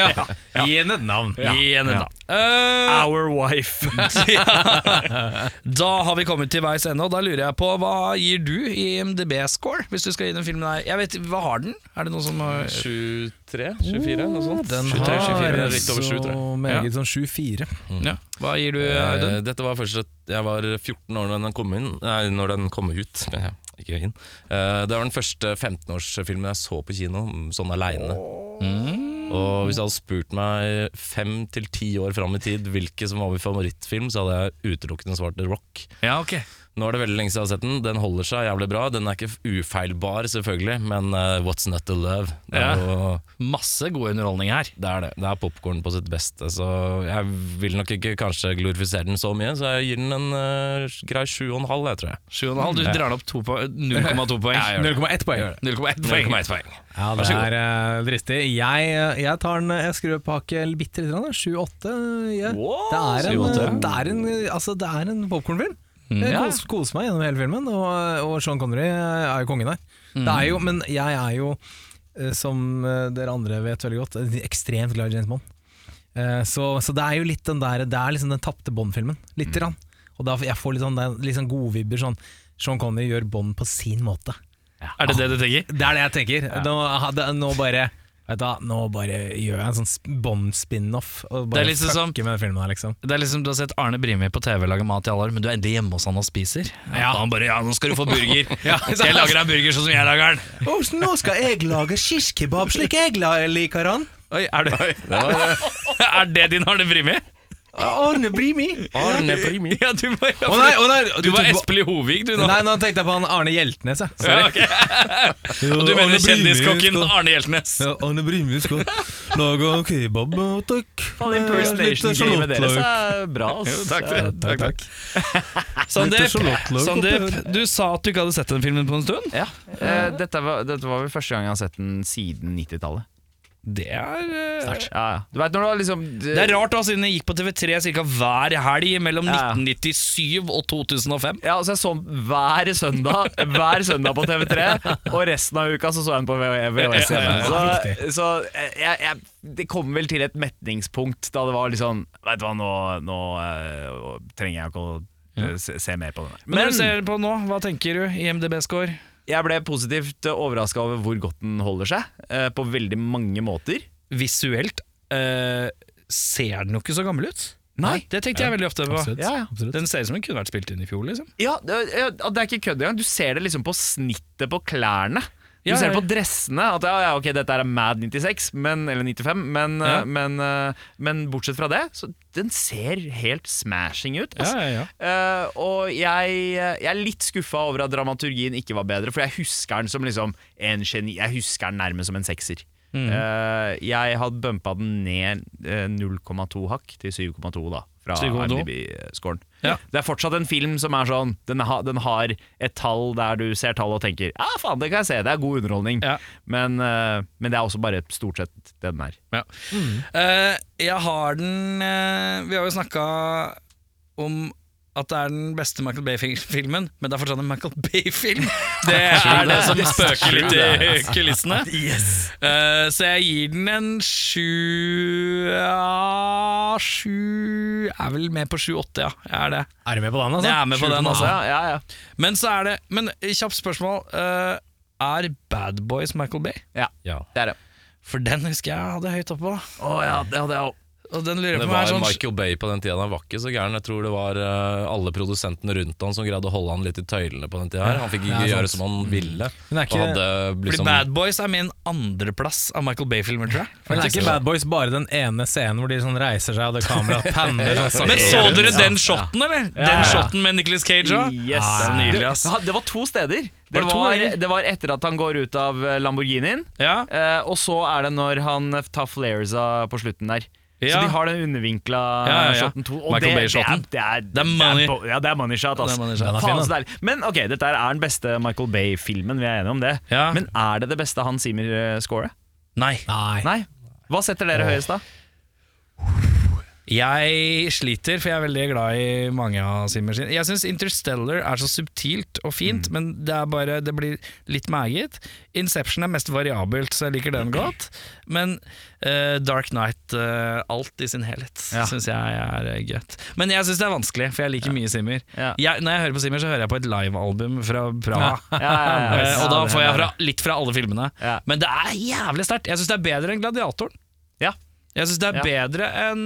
<laughs> Gi henne et navn. Gi henne et navn. Uh, Our wife. <laughs> da har vi kommet til veis ende, og da lurer jeg på hva gir du i MDB-score? Hvis du skal gi den filmen her Jeg vet, Hva har den? Er det noe som har 23? 24? Noe sånt? Den 23, har 24, litt over 7, så meget sånn 7-4. ja. Hva gir du, Audun? Uh, Dette var først at jeg var 14 år når den kom inn Nei, når den kom ut ja, Ikke inn Eh, Det var den første 15-årsfilmen jeg så på kino Sånn alene. Og hvis jeg hadde spurt meg fem til ti år frem i tid Hvilke som var min favorittfilm Så hadde jeg utelukkende svart The Rock. Ja, ok. Nå er det veldig lenge siden jeg har sett den. Den holder seg jævlig bra. Den er ikke ufeilbar, selvfølgelig, men uh, what's not to love? Det er, Ja. jo, Masse god underholdning her. det, er det. Det er popkorn på sitt beste, så jeg vil nok ikke kanskje glorifisere den så mye, så jeg gir den en uh, grei 7,5, jeg tror jeg. 7,5. Du drar den opp 0,2 poeng. 0,1 poeng. 0,1 poeng. poeng. Ja, det er uh, dristig. Jeg, eh, jeg tar den Jeg skrur opp hakket bitte lite grann, 7-8. ja. Det er en, 7-8. det er en, altså, en popkornfilm. Jeg ja. koser, kos meg gjennom hele filmen, og, og Sean Connery er jo kongen her. Det er jo, men jeg er jo, eh, som eh, dere andre vet veldig godt, ekstremt glad i James Bond. Eh, Så, så det er jo litt den der Det er liksom den tapte Bond-filmen. Lite grann. Og da, jeg får litt sånn, litt sånn godvibber. Sånn, Sean Connery gjør Bond på sin måte. Er det det du tenker? Det er det jeg tenker. Nå, nå bare Vet du, Nå bare gjør jeg en sånn sp- Bond-spin-off og Det bare liksom som- fucker med den filmen her, liksom. Det er liksom Du har sett Arne Brimi på TV lage mat i alle år, men du er endelig hjemme hos han og spiser. Ja. Han bare 'ja, nå skal du få burger'. <laughs> Skal jeg lage deg en burger sånn som jeg lager den? nå skal jeg lage shish kebab slik jeg liker han. Oi, er, det, <laughs> er det din Arne Brimi? Arne Brimi. Arne Brimi. Ja, du var, Å nei, å nei, du var tok- Espelid Hovig, du nå. Nei, nå tenkte jeg på han Arne Hjeltnes, jeg. Ja, Sorry. ok. Og du mener kjendiskokken Arne Hjeltnes? Ja, Arne Brimi skal lage kebab, takk. Faen, Impersonation-gamet deres er bra. ass. Jo, takk, Ja. takk, takk. Sandeep, <laughs> sjalottløk Sandeep, oppi du sa at du ikke hadde sett den filmen på en stund. Ja, eh, dette, var, dette var vel første gang jeg har sett den siden 90-tallet. Det er eh, Ja, ja. Du vet når du har liksom Det er rart da, siden jeg gikk på TV3 ca. hver helg mellom Ja. 1997 og 2005. Ja, altså jeg så den hver søndag Hver søndag på TV3 Og resten av uka så så jeg den på VHS Så, så jeg, jeg, det kom vel til et metningspunkt Da det var litt sånn Vet du hva, nå, nå uh, trenger jeg ikke å eh, se, se mer på den der. Men når du ser på nå, hva tenker du? IMDb-score? Jeg ble positivt overrasket over hvor godt den holder seg eh, På veldig mange måter Visuelt eh, ser den jo ikke så gammel ut. Nei. Det tenkte jeg veldig ofte på. Absolutt. Ja, ja. Absolutt. Den ser ut som den kunne vært spilt inn i fjor. liksom Ja, det, ja, det er ikke kødd engang. Du ser det liksom på snittet på klærne. Du ser det på dressene. At ja, ja, ok, dette er Mad 96, men, eller 95, men, eh, men, eh, men bortsett fra det, så den ser helt smashing ut. Altså. ja, ja. Eh, og jeg, jeg er litt skuffa over at dramaturgien ikke var bedre, for jeg husker den som liksom en geni. Jeg husker den nærmest som en sekser. Mm. Uh, jeg hadde bumpa den ned eh, 0,2 hakk til 7,2 da fra 7,2. IMDb-scoren. Ja. Det er fortsatt en film som er sånn Den, ha, den har et tall der du ser tall og tenker Ja, faen, det kan jeg se, det er god underholdning. Ja. Men, uh, men det er også bare stort sett det den er. Ja. Eh, jeg har den uh, Vi har jo snakka om at det er den beste Michael Bay-filmen, men det er fortsatt en Michael Bay-film. <laughs> Det er det som spøker litt i kulissene. <laughs> Eh, så jeg gir den en sju Ja, sju Er vel med på sju-åtte, ja. Jeg er det. Er du med på den, altså? Jeg er med på den, altså. Ja, ja, ja. Men så er det Men kjapt spørsmål. eh, er Bad Boys Michael Bay? ja. Ja. Det er det. For den husker jeg hadde høyt oppå. Å ja, det hadde jeg òg. Og den lurer Det på meg var sånn Michael Bay på den tida. Han var ikke så gæren. Jeg tror det var uh, alle produsentene rundt han som greide å holde han litt i tøylene på den tida. her Han fikk ikke Ja, gjøre som han ville. Men ikke- hadde Fordi liksom Bad Boys er min andreplass av Michael Bay-filmer, tror jeg. Men er ikke Bad Boys bare den ene scenen hvor de sånn reiser seg og det kameraet panner sånn? <laughs> Men så dere den shoten, eller? Den shoten med Nicholas Cage òg? Yes. Ah, nydelig, ass. Det, det var to steder. Det Var det var, etter at han går ut av Lamborghinien, Ja. eh, og så er det når han tar flaresa på slutten der. Så de har den undervinkla Ja, ja, ja. shoten to. Og Michael det, Bay-shoten. Det er, det er, Det er money. ja, det er money shot, Altså. Det money shot. Er fin. Men ok, dette er den beste Michael Bay-filmen, vi er enige om det. Ja. Men er det det beste Hans Zimmer-scoret? Nei. Nei. Nei. Hva setter dere høyest, da? Jeg sliter, for jeg er veldig glad i mange av Zimmer sine. Jeg syns Interstellar er så subtilt og fint, men det er bare Det blir litt meget. Inception er mest variabelt, så jeg liker den godt. Men uh, Dark Knight, uh, alt i sin helhet, Ja. syns jeg er uh, gøtt. Men jeg syns det er vanskelig, for jeg liker mye Zimmer. Ja. Jeg, når jeg hører på Zimmer, så hører jeg på et livealbum fra Praha. Ja, ja, ja, ja. <laughs> Eh, og da får jeg fra, litt fra alle filmene. Ja. Men det er jævlig sterkt. Jeg syns det er bedre enn Gladiatoren. Ja. Jeg syns det er Ja. bedre enn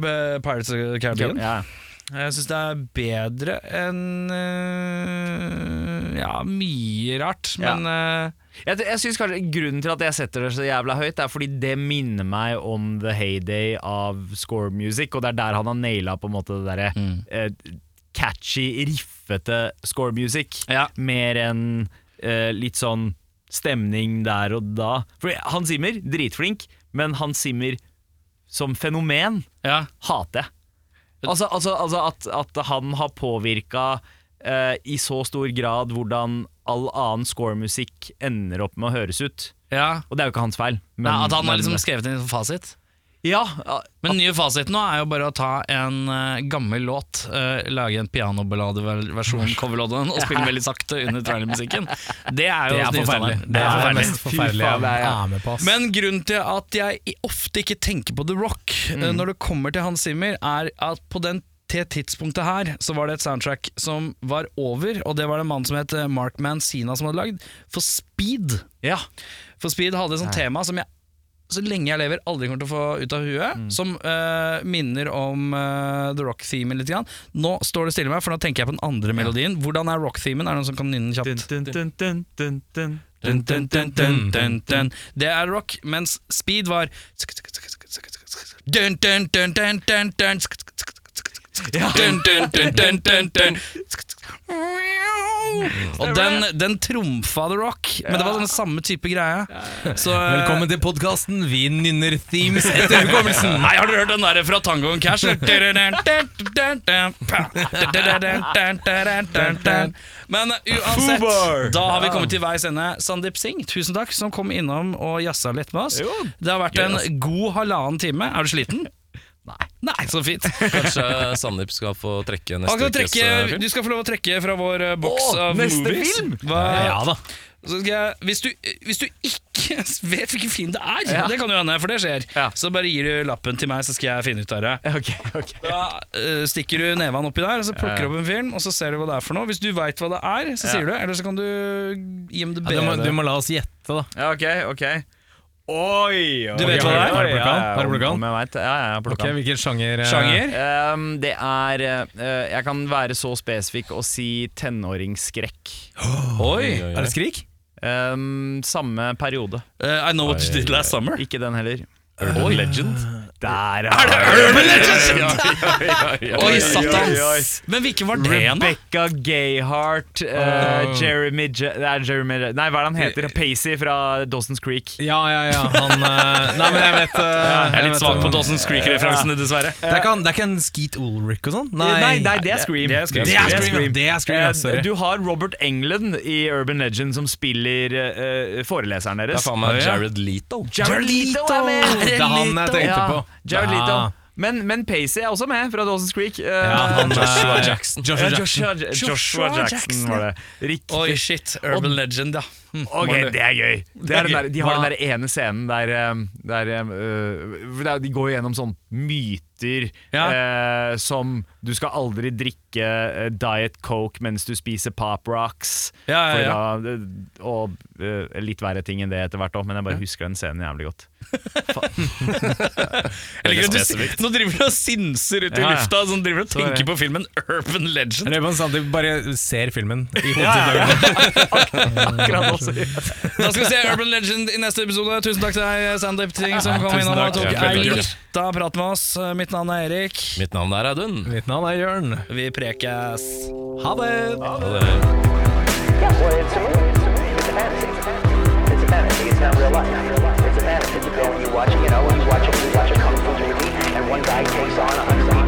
b- Pirates of the Caribbean. Ja. Jeg syns det er bedre enn uh, Ja, mye rart, Ja. men eh, Jeg, jeg synes kanskje Grunnen til at jeg setter det så jævla høyt, er fordi det minner meg om the heyday av score music, og det er der han har naila på en måte det derre eh, catchy, riffete score music, Ja. mer enn litt sånn stemning der og da. For Hans Zimmer, dritflink, men Hans Zimmer som fenomen Ja. hater jeg. Altså, altså, altså at, at han har påvirka eh, i så stor grad hvordan all annen scoremusikk ender opp med å høres ut. ja. Og det er jo ikke hans feil. men- Nei, at han har liksom skrevet inn fasit. Ja, Men den nye fasiten nå er jo bare å ta en uh, gammel låt, uh, lage en pianoballadeversjon, coverlåten, og spille veldig sakte under trailermusikken. Det er jo Det er forferdelig. Det er det mest forferdelige er- jeg er med på. Men grunnen til at jeg ofte ikke tenker på The Rock eh, når det kommer til Hans Zimmer, er at på den til tidspunktet her så var det et soundtrack som var over, og det var det en mann som het Mark Mancina som hadde lagd, for Speed. ja. For Speed hadde et sånt tema som jeg så lenge jeg lever aldri kommer til å få ut av huet, som uh, minner om uh, The Rock-themen litt. Grann. Nå står det stille meg, for nå tenker jeg på den andre melodien. Hvordan er Rock-themen? Er det noen som kan nynne kjapt? Det er rock, mens speed var dun, Og den, den trumfa The Rock, men det var den samme type greie. Så, eh, Velkommen til podkasten Vi nynner themes etter hukommelsen. Nei, har dere hørt den der fra Tango and Cash? Men uansett, da har vi kommet til veis ende. Sandeep Singh, tusen takk som kom innom og jazza litt med oss. Det har vært en god halvannen time. Er du sliten? Nei. Nei, så fint. Kanskje Sandeep skal få trekke neste skal ukes trekke, eh, film? du skal få lov å trekke fra vår eh, boks Åh, av neste movies. film? Hva, Ja da. så skal jeg, hvis, du, hvis du ikke <laughs> vet hvilken film det er, Ja. det kan jo hende, for det skjer, Ja. så bare gir du lappen til meg, så skal jeg finne ut av det. Okay, okay. Da uh, stikker du neven oppi der, og så plukker du opp en film, og så ser du hva det er for noe. Hvis du veit hva det er, så sier du, eller så kan du gi dem det Ja, du, må, bedre. du må la oss gjette, da. Ja, ok, ok. Oi! Du vet hva det er? Har du plukket den? Ja, Har du plukket den? om jeg vet. Ja, ja, jeg har plukket Ok, den. Hvilken sjanger? eh, Sjanger? Ehm, det er eh, Jeg kan være så spesifikk og si tenåringsskrekk. <gasps> Oi! Er det Skrik? Ehm, samme periode. Eh, I know what you did last summer. Ikke den heller. Urban Legend? Der, Er det Urban Legend? Oi, satans! Men hvilken var det, da? Rebecca Gayheart, uh, Oh. Jeremy Je Det er Jeremy Nei, hva er det han heter? Pacey fra Dawson's Creek. Ja, ja, ja. Han uh, Nei, men jeg vet eh, Jeg er litt svak på Dawson's Creek-referansene, dessverre. Det er, ikke, det er ikke en Skeet Ulrich og sånn? Nei, nei, det er Scream. Det er Scream. Det er Scream. Det er Scream. Eh, Sorry. Du har Robert England i Urban Legend som spiller uh, foreleseren Det er faen meg. Jared Leto. Jared Leto er med! Det er han jeg tenkte på. Jared Leto. Men, men Pacey er også med fra Dawson's Creek. Eh, Ja, han, Joshua eh, Jackson. Joshua Jackson. Joshua, Joshua Jackson var det. Riktig. Oi, shit. Urban Legend, ja. Ok, det er gøy. Det er den der, de har den der ene scenen der, eh, der eh, er- De går gjennom sånn myter Ja. eh, som Du skal aldri drikke Diet Coke mens du spiser Pop Rocks. Ja, ja, ja. Da, og eh, litt verre ting enn det etter hvert òg, men jeg bare husker den scenen jævlig godt. <laughs> Du, nå driver du og sinser ut i Ja, ja. lufta, sånn driver og er tenker på filmen Urban Legend. om Sandeep bare ser filmen i hodet. <laughs> Akkurat da skal vi se Urban Legend i neste episode. Tusen takk til deg, Sandeep Ting, som kom innom og tok ei lita prat med oss. Mitt navn er Erik. Mitt navn er Audun. Mitt navn er Jørn. Vi prekes. Ha det. Ha det. Yeah, well, it's a movie. It's a movie. It's a fantasy. It's a fantasy. It's not real life. It's a fantasy. You go and you watch, you one guy takes on a hundred.